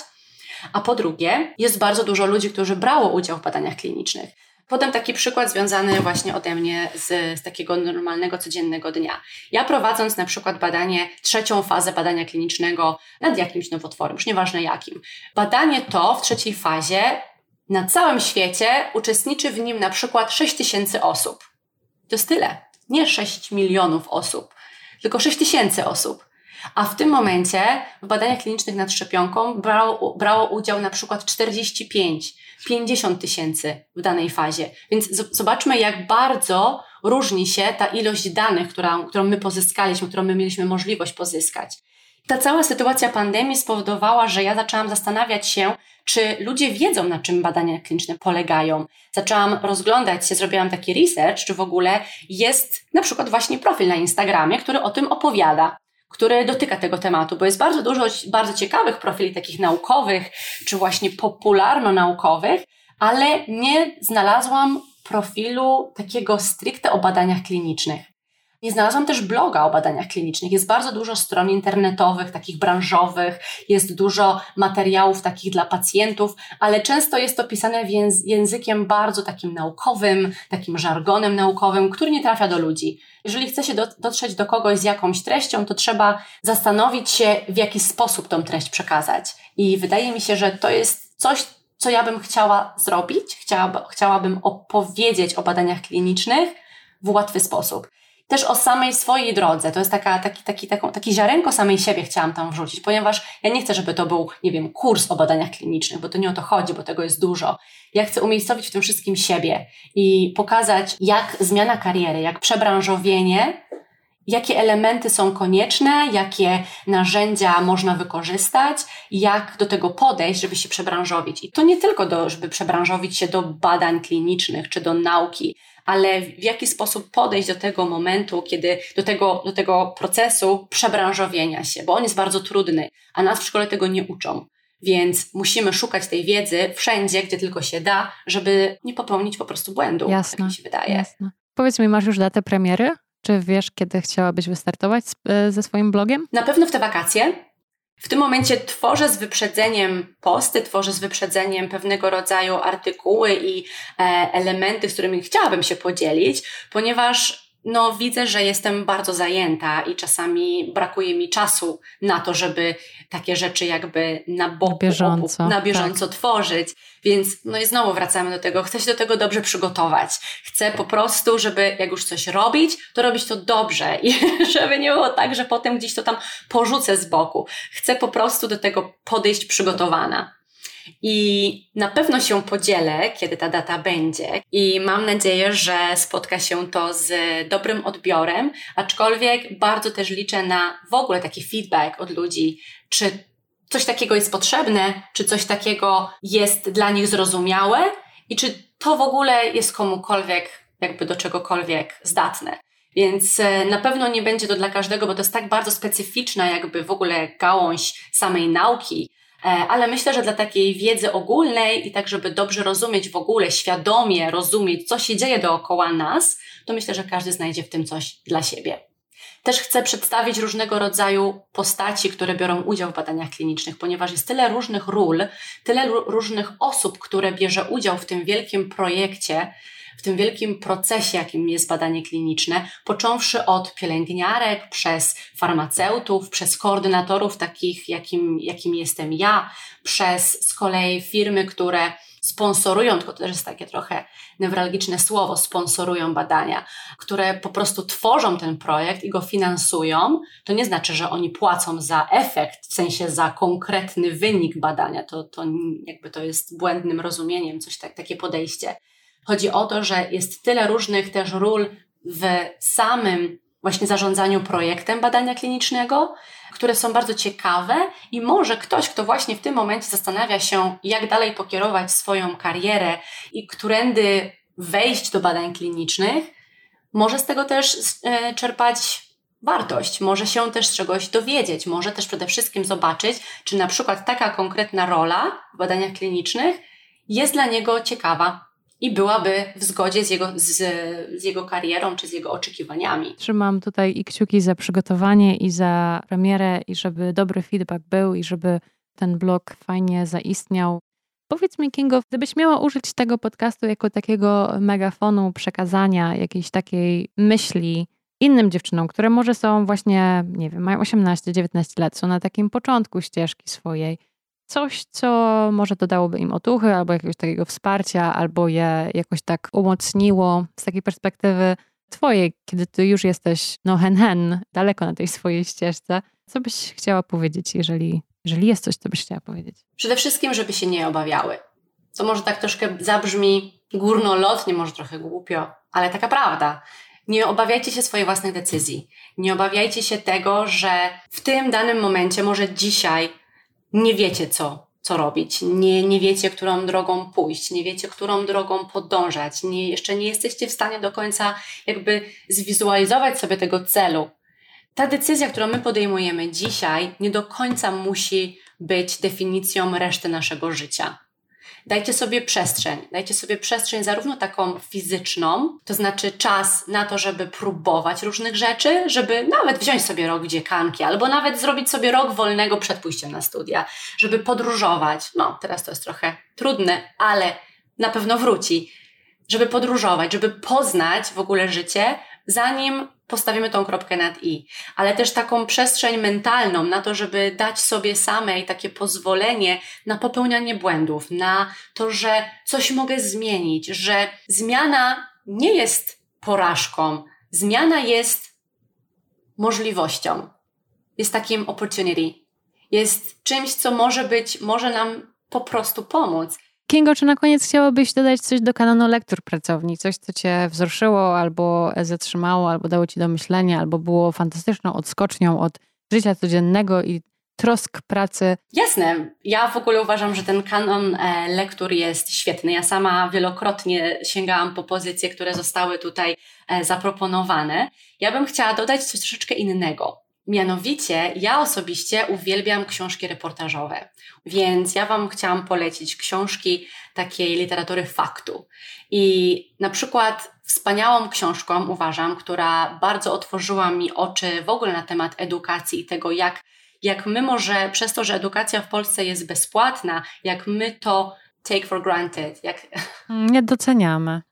A po drugie, jest bardzo dużo ludzi, którzy brało udział w badaniach klinicznych. Potem taki przykład związany właśnie ode mnie z, z takiego normalnego, codziennego dnia. Ja prowadząc na przykład badanie, trzecią fazę badania klinicznego nad jakimś nowotworem, już nieważne jakim. Badanie to w trzeciej fazie na całym świecie uczestniczy w nim na przykład 6 tysięcy osób. To jest tyle. Nie 6 milionów osób, tylko 6 tysięcy osób. A w tym momencie w badaniach klinicznych nad szczepionką brało, brało udział na przykład 45 50 tysięcy w danej fazie. Więc zobaczmy, jak bardzo różni się ta ilość danych, którą, którą my pozyskaliśmy, którą my mieliśmy możliwość pozyskać. Ta cała sytuacja pandemii spowodowała, że ja zaczęłam zastanawiać się, czy ludzie wiedzą, na czym badania kliniczne polegają. Zaczęłam rozglądać się, zrobiłam taki research, czy w ogóle jest na przykład właśnie profil na Instagramie, który o tym opowiada który dotyka tego tematu, bo jest bardzo dużo bardzo ciekawych profili takich naukowych, czy właśnie popularno-naukowych, ale nie znalazłam profilu takiego stricte o badaniach klinicznych. Nie znalazłam też bloga o badaniach klinicznych. Jest bardzo dużo stron internetowych, takich branżowych, jest dużo materiałów takich dla pacjentów, ale często jest to pisane językiem bardzo takim naukowym, takim żargonem naukowym, który nie trafia do ludzi. Jeżeli chce się dotrzeć do kogoś z jakąś treścią, to trzeba zastanowić się, w jaki sposób tą treść przekazać. I wydaje mi się, że to jest coś, co ja bym chciała zrobić. chciałabym opowiedzieć o badaniach klinicznych w łatwy sposób też o samej swojej drodze. To jest taka, taki, taki, taką, taki ziarenko samej siebie chciałam tam wrzucić, ponieważ ja nie chcę, żeby to był, nie wiem, kurs o badaniach klinicznych, bo to nie o to chodzi, bo tego jest dużo. Ja chcę umiejscowić w tym wszystkim siebie i pokazać, jak zmiana kariery, jak przebranżowienie jakie elementy są konieczne, jakie narzędzia można wykorzystać, jak do tego podejść, żeby się przebranżowić. I to nie tylko do, żeby przebranżowić się do badań klinicznych czy do nauki, ale w jaki sposób podejść do tego momentu, kiedy do tego, do tego procesu przebranżowienia się, bo on jest bardzo trudny, a nas w szkole tego nie uczą. Więc musimy szukać tej wiedzy wszędzie, gdzie tylko się da, żeby nie popełnić po prostu błędu, jasne, tak mi się wydaje. Jasne. Powiedz mi, masz już datę premiery? Czy wiesz, kiedy chciałabyś wystartować e, ze swoim blogiem? Na pewno w te wakacje. W tym momencie tworzę z wyprzedzeniem posty, tworzę z wyprzedzeniem pewnego rodzaju artykuły i e, elementy, z którymi chciałabym się podzielić, ponieważ no, widzę, że jestem bardzo zajęta i czasami brakuje mi czasu na to, żeby takie rzeczy jakby na boku, na bieżąco, na bieżąco tak. tworzyć. Więc no i znowu wracamy do tego, chcę się do tego dobrze przygotować. Chcę po prostu, żeby jak już coś robić, to robić to dobrze i żeby nie było tak, że potem gdzieś to tam porzucę z boku. Chcę po prostu do tego podejść przygotowana. I na pewno się podzielę, kiedy ta data będzie, i mam nadzieję, że spotka się to z dobrym odbiorem, aczkolwiek bardzo też liczę na w ogóle taki feedback od ludzi, czy coś takiego jest potrzebne, czy coś takiego jest dla nich zrozumiałe i czy to w ogóle jest komukolwiek, jakby do czegokolwiek zdatne. Więc e, na pewno nie będzie to dla każdego, bo to jest tak bardzo specyficzna, jakby w ogóle gałąź samej nauki, ale myślę, że dla takiej wiedzy ogólnej i tak, żeby dobrze rozumieć w ogóle, świadomie rozumieć, co się dzieje dookoła nas, to myślę, że każdy znajdzie w tym coś dla siebie. Też chcę przedstawić różnego rodzaju postaci, które biorą udział w badaniach klinicznych, ponieważ jest tyle różnych ról, tyle różnych osób, które bierze udział w tym wielkim projekcie, w tym wielkim procesie, jakim jest badanie kliniczne, począwszy od pielęgniarek, przez farmaceutów, przez koordynatorów takich, jakim, jakim jestem ja, przez z kolei firmy, które sponsorują, tylko to też jest takie trochę newralgiczne słowo, sponsorują badania, które po prostu tworzą ten projekt i go finansują, to nie znaczy, że oni płacą za efekt, w sensie za konkretny wynik badania. To, to jakby to jest błędnym rozumieniem, coś tak, takie podejście. Chodzi o to, że jest tyle różnych też ról w samym właśnie zarządzaniu projektem badania klinicznego, które są bardzo ciekawe i może ktoś, kto właśnie w tym momencie zastanawia się, jak dalej pokierować swoją karierę i którędy wejść do badań klinicznych, może z tego też e, czerpać wartość, może się też czegoś dowiedzieć, może też przede wszystkim zobaczyć, czy na przykład taka konkretna rola w badaniach klinicznych jest dla niego ciekawa i byłaby w zgodzie z jego, z, z, jego karierą czy z jego oczekiwaniami. Trzymam tutaj i kciuki za przygotowanie i za premierę i żeby dobry feedback był i żeby ten blog fajnie zaistniał. Powiedz mi, Kingo, gdybyś miała użyć tego podcastu jako takiego megafonu przekazania jakiejś takiej myśli innym dziewczynom, które może są właśnie, nie wiem, mają 18-19 lat, są na takim początku ścieżki swojej, coś, co może dodałoby im otuchy, albo jakiegoś takiego wsparcia, albo je jakoś tak umocniło z takiej perspektywy twojej, kiedy ty już jesteś, no hen hen, daleko na tej swojej ścieżce. Co byś chciała powiedzieć, jeżeli, jeżeli jest coś, co byś chciała powiedzieć? Przede wszystkim, żeby się nie obawiały. To może tak troszkę zabrzmi górnolotnie, może trochę głupio, ale taka prawda. Nie obawiajcie się swojej własnych decyzji. Nie obawiajcie się tego, że w tym danym momencie, może dzisiaj, nie wiecie, co, co robić, nie, nie wiecie, którą drogą pójść, nie wiecie, którą drogą podążać, nie, jeszcze nie jesteście w stanie do końca jakby zwizualizować sobie tego celu. Ta decyzja, którą my podejmujemy dzisiaj, nie do końca musi być definicją reszty naszego życia dajcie sobie przestrzeń. Dajcie sobie przestrzeń zarówno taką fizyczną, to znaczy czas na to, żeby próbować różnych rzeczy, żeby nawet wziąć sobie rok dziekanki, albo nawet zrobić sobie rok wolnego przed pójściem na studia, żeby podróżować. No, teraz to jest trochę trudne, ale na pewno wróci. Żeby podróżować, żeby poznać w ogóle życie, zanim postawimy tą kropkę nad i, ale też taką przestrzeń mentalną na to, żeby dać sobie samej takie pozwolenie na popełnianie błędów, na to, że coś mogę zmienić, że zmiana nie jest porażką, zmiana jest możliwością, jest takim opportunity, jest czymś, co może być, może nam po prostu pomóc. Kingo, czy na koniec chciałabyś dodać coś do kanonu lektur pracowni? Coś, co cię wzruszyło, albo zatrzymało, albo dało ci do myślenia, albo było fantastyczną odskocznią od życia codziennego i trosk pracy. Jasne. Ja w ogóle uważam, że ten kanon e, lektur jest świetny. Ja sama wielokrotnie sięgałam po pozycje, które zostały tutaj e, zaproponowane. Ja bym chciała dodać coś troszeczkę innego. Mianowicie, ja osobiście uwielbiam książki reportażowe, więc ja Wam chciałam polecić książki takiej literatury faktu. I na przykład wspaniałą książką, uważam, która bardzo otworzyła mi oczy w ogóle na temat edukacji i tego, jak, jak my może przez to, że edukacja w Polsce jest bezpłatna, jak my to take for granted, jak. Nie doceniamy.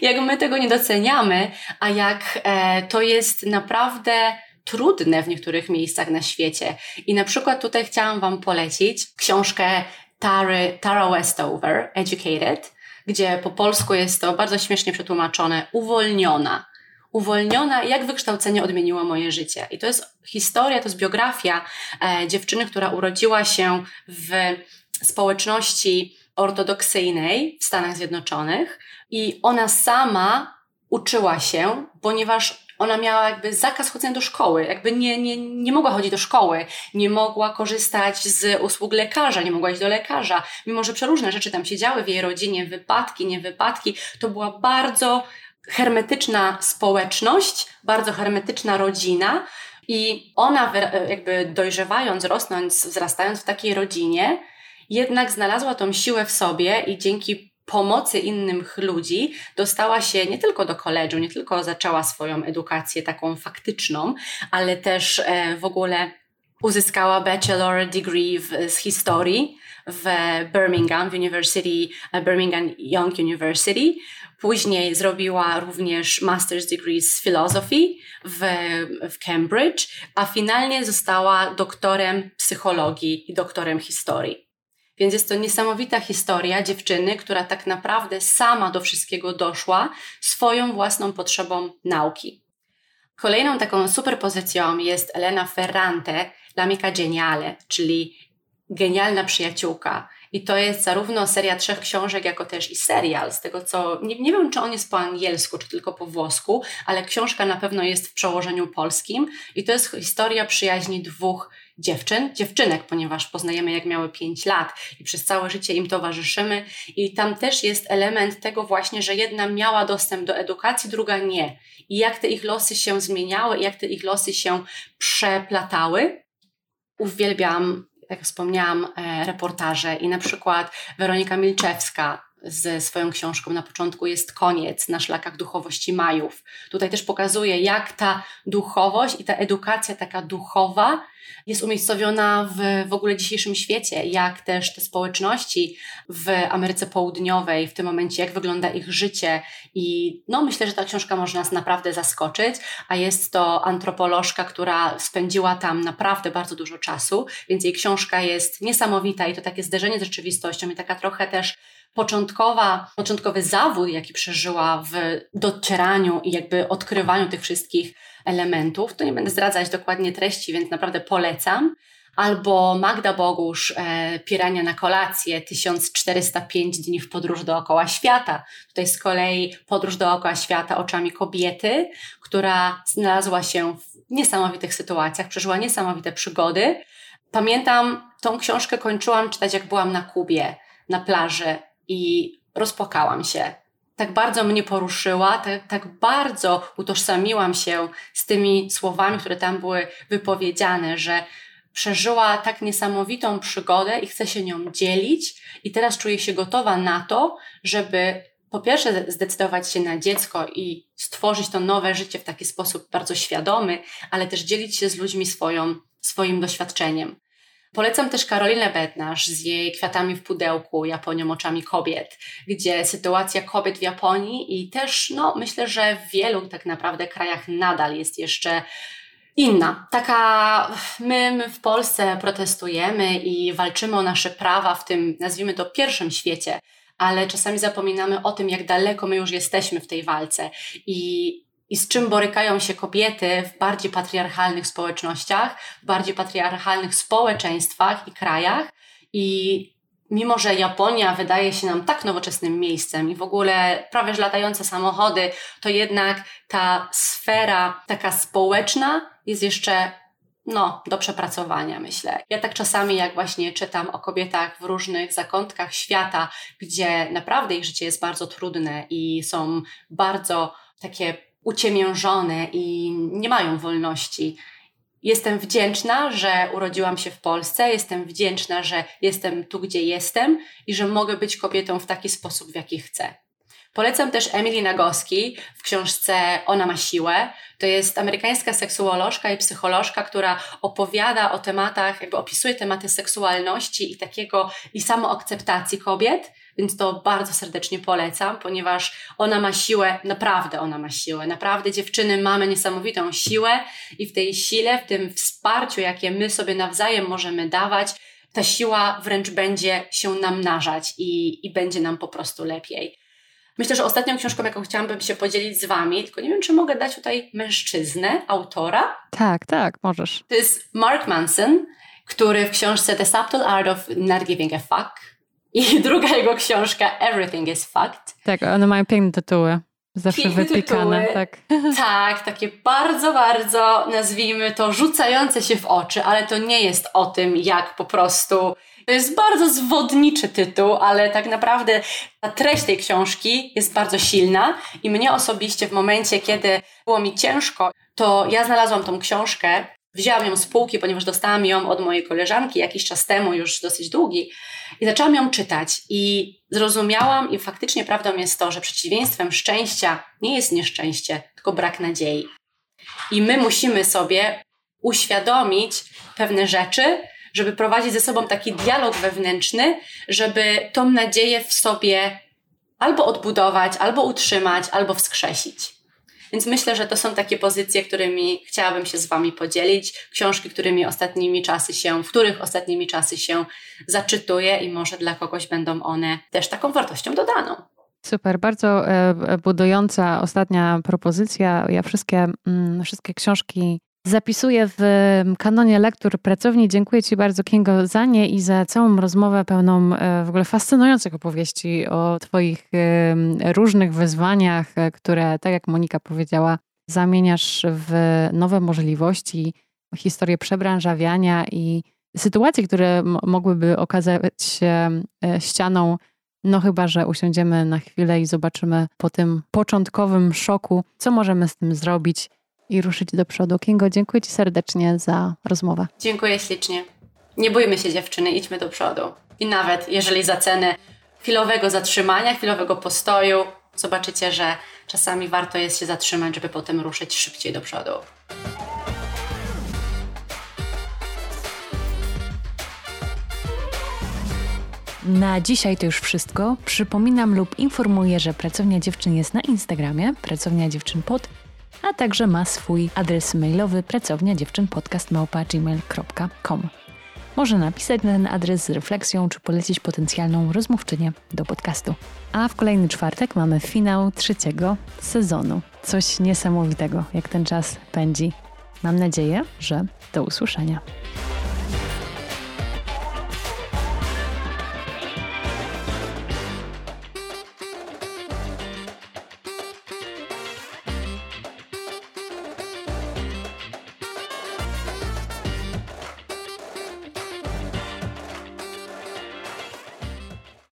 Jak my tego nie doceniamy, a jak e, to jest naprawdę trudne w niektórych miejscach na świecie. I na przykład tutaj chciałam Wam polecić książkę Tary, Tara Westover, Educated, gdzie po polsku jest to bardzo śmiesznie przetłumaczone uwolniona. Uwolniona, jak wykształcenie odmieniło moje życie. I to jest historia, to jest biografia e, dziewczyny, która urodziła się w społeczności ortodoksyjnej w Stanach Zjednoczonych i ona sama uczyła się, ponieważ ona miała jakby zakaz chodzenia do szkoły, jakby nie, nie, nie mogła chodzić do szkoły, nie mogła korzystać z usług lekarza, nie mogła iść do lekarza, mimo że przeróżne rzeczy tam się działy w jej rodzinie, wypadki, nie wypadki, to była bardzo hermetyczna społeczność, bardzo hermetyczna rodzina i ona jakby dojrzewając, rosnąc, wzrastając w takiej rodzinie, jednak znalazła tą siłę w sobie i dzięki pomocy innych ludzi dostała się nie tylko do koledżu, nie tylko zaczęła swoją edukację taką faktyczną, ale też e, w ogóle uzyskała bachelor degree w, z historii w Birmingham w University, e, Birmingham Young University. Później zrobiła również master's degree z philosophy w, w Cambridge, a finalnie została doktorem psychologii i doktorem historii. Więc jest to niesamowita historia dziewczyny, która tak naprawdę sama do wszystkiego doszła swoją własną potrzebą nauki. Kolejną taką superpozycją jest Elena Ferrante, L'amica geniale, czyli genialna przyjaciółka. I to jest zarówno seria trzech książek, jako też i serial. Z tego co nie, nie wiem, czy on jest po angielsku, czy tylko po włosku, ale książka na pewno jest w przełożeniu polskim. I to jest historia przyjaźni dwóch dziewczyn, dziewczynek, ponieważ poznajemy jak miały 5 lat i przez całe życie im towarzyszymy i tam też jest element tego właśnie, że jedna miała dostęp do edukacji, druga nie. I jak te ich losy się zmieniały, jak te ich losy się przeplatały. Uwielbiam, jak wspomniałam, e, reportaże i na przykład Weronika Milczewska ze swoją książką na początku jest koniec na szlakach duchowości Majów. Tutaj też pokazuje, jak ta duchowość i ta edukacja taka duchowa jest umiejscowiona w, w ogóle dzisiejszym świecie, jak też te społeczności w Ameryce Południowej, w tym momencie, jak wygląda ich życie. I no, myślę, że ta książka może nas naprawdę zaskoczyć, a jest to antropolożka, która spędziła tam naprawdę bardzo dużo czasu, więc jej książka jest niesamowita i to takie zderzenie z rzeczywistością i taka trochę też początkowa, początkowy zawód, jaki przeżyła w docieraniu i jakby odkrywaniu tych wszystkich elementów. To nie będę zdradzać dokładnie treści, więc naprawdę polecam. Albo Magda Bogusz, e, Pirania na kolację, 1405 dni w podróż dookoła świata. Tutaj z kolei podróż dookoła świata oczami kobiety, która znalazła się w niesamowitych sytuacjach, przeżyła niesamowite przygody. Pamiętam, tą książkę kończyłam czytać, jak byłam na Kubie, na plaży i rozpłakałam się. Tak bardzo mnie poruszyła, tak, tak bardzo utożsamiłam się z tymi słowami, które tam były wypowiedziane, że przeżyła tak niesamowitą przygodę i chce się nią dzielić, i teraz czuje się gotowa na to, żeby po pierwsze zdecydować się na dziecko i stworzyć to nowe życie w taki sposób bardzo świadomy, ale też dzielić się z ludźmi swoją, swoim doświadczeniem. Polecam też Karolinę Bednarz z jej Kwiatami w pudełku, Japonią oczami kobiet, gdzie sytuacja kobiet w Japonii i też, no, myślę, że w wielu tak naprawdę krajach nadal jest jeszcze inna. Taka, my, my w Polsce protestujemy i walczymy o nasze prawa w tym, nazwijmy to, pierwszym świecie, ale czasami zapominamy o tym, jak daleko my już jesteśmy w tej walce i i z czym borykają się kobiety w bardziej patriarchalnych społecznościach, w bardziej patriarchalnych społeczeństwach i krajach. I mimo, że Japonia wydaje się nam tak nowoczesnym miejscem i w ogóle prawie że latające samochody, to jednak ta sfera taka społeczna jest jeszcze no, do przepracowania, myślę. Ja tak czasami, jak właśnie czytam o kobietach w różnych zakątkach świata, gdzie naprawdę ich życie jest bardzo trudne i są bardzo takie uciemiężone i nie mają wolności. Jestem wdzięczna, że urodziłam się w Polsce, jestem wdzięczna, że jestem tu, gdzie jestem i że mogę być kobietą w taki sposób, w jaki chcę. Polecam też Emily Nagoski w książce Ona ma siłę. To jest amerykańska seksuolożka i psycholożka, która opowiada o tematach, jakby opisuje tematy seksualności i takiego i samoakceptacji kobiet. Więc to bardzo serdecznie polecam, ponieważ ona ma siłę, naprawdę ona ma siłę. Naprawdę dziewczyny mamy niesamowitą siłę i w tej sile, w tym wsparciu, jakie my sobie nawzajem możemy dawać, ta siła wręcz będzie się namnażać i, i będzie nam po prostu lepiej. Myślę, że ostatnią książką, jaką chciałabym się podzielić z Wami, tylko nie wiem, czy mogę dać tutaj mężczyznę, autora. Tak, tak, możesz. To jest Mark Manson, który w książce The Subtle Art of Not Giving a Fuck i druga jego książka Everything is Fucked. Tak, one mają piękne tytuły. Zawsze Piękne wypikane, tytuły. tak. Tak, takie bardzo, bardzo, nazwijmy to, rzucające się w oczy, ale to nie jest o tym, jak po prostu to jest bardzo zwodniczy tytuł, ale tak naprawdę ta treść tej książki jest bardzo silna i mnie osobiście w momencie, kiedy było mi ciężko, to ja znalazłam tą książkę, wzięłam ją z półki, ponieważ dostałam ją od mojej koleżanki jakiś czas temu, już dosyć długi, i zaczęłam ją czytać i zrozumiałam i faktycznie prawdą jest to, że przeciwieństwem szczęścia nie jest nieszczęście, tylko brak nadziei. I my musimy sobie uświadomić pewne rzeczy, żeby prowadzić ze sobą taki dialog wewnętrzny, żeby tą nadzieję w sobie albo odbudować, albo utrzymać, albo wskrzesić. Więc myślę, że to są takie pozycje, którymi chciałabym się z Wami podzielić. Książki, którymi ostatnimi czasy się, w których ostatnimi czasy się zaczytuję i może dla kogoś będą one też taką wartością dodaną. Super, bardzo e, budująca ostatnia propozycja. Ja wszystkie, mm, wszystkie książki Zapisuję w kanonie lektur pracowni. Dziękuję Ci bardzo, Kingo, za nie i za całą rozmowę pełną e, w ogóle fascynujących opowieści o Twoich różnych wyzwaniach, e, które, tak jak Monika powiedziała, zamieniasz w nowe możliwości, historię przebranżawiania i sytuacje, które mogłyby okazać się ścianą no chyba, że usiądziemy na chwilę i zobaczymy po tym początkowym szoku, co możemy z tym zrobić i ruszyć do przodu. Kingo, dziękuję Ci serdecznie za rozmowę. Dziękuję ślicznie. Nie bójmy się dziewczyny, idźmy do przodu. I nawet jeżeli za cenę chwilowego zatrzymania, chwilowego postoju, zobaczycie, że czasami warto jest się zatrzymać, żeby potem ruszyć szybciej do przodu. Na dzisiaj to już wszystko. Przypominam lub informuję, że Pracownia Dziewczyn jest na Instagramie, Pracownia Dziewczyn pod a także ma swój adres mailowy pracownia dziewczynpodcast.gmail.com. Może napisać na ten adres z refleksją, czy polecić potencjalną rozmówczynię do podcastu. A w kolejny czwartek mamy finał trzeciego sezonu. Coś niesamowitego, jak ten czas pędzi. Mam nadzieję, że do usłyszenia.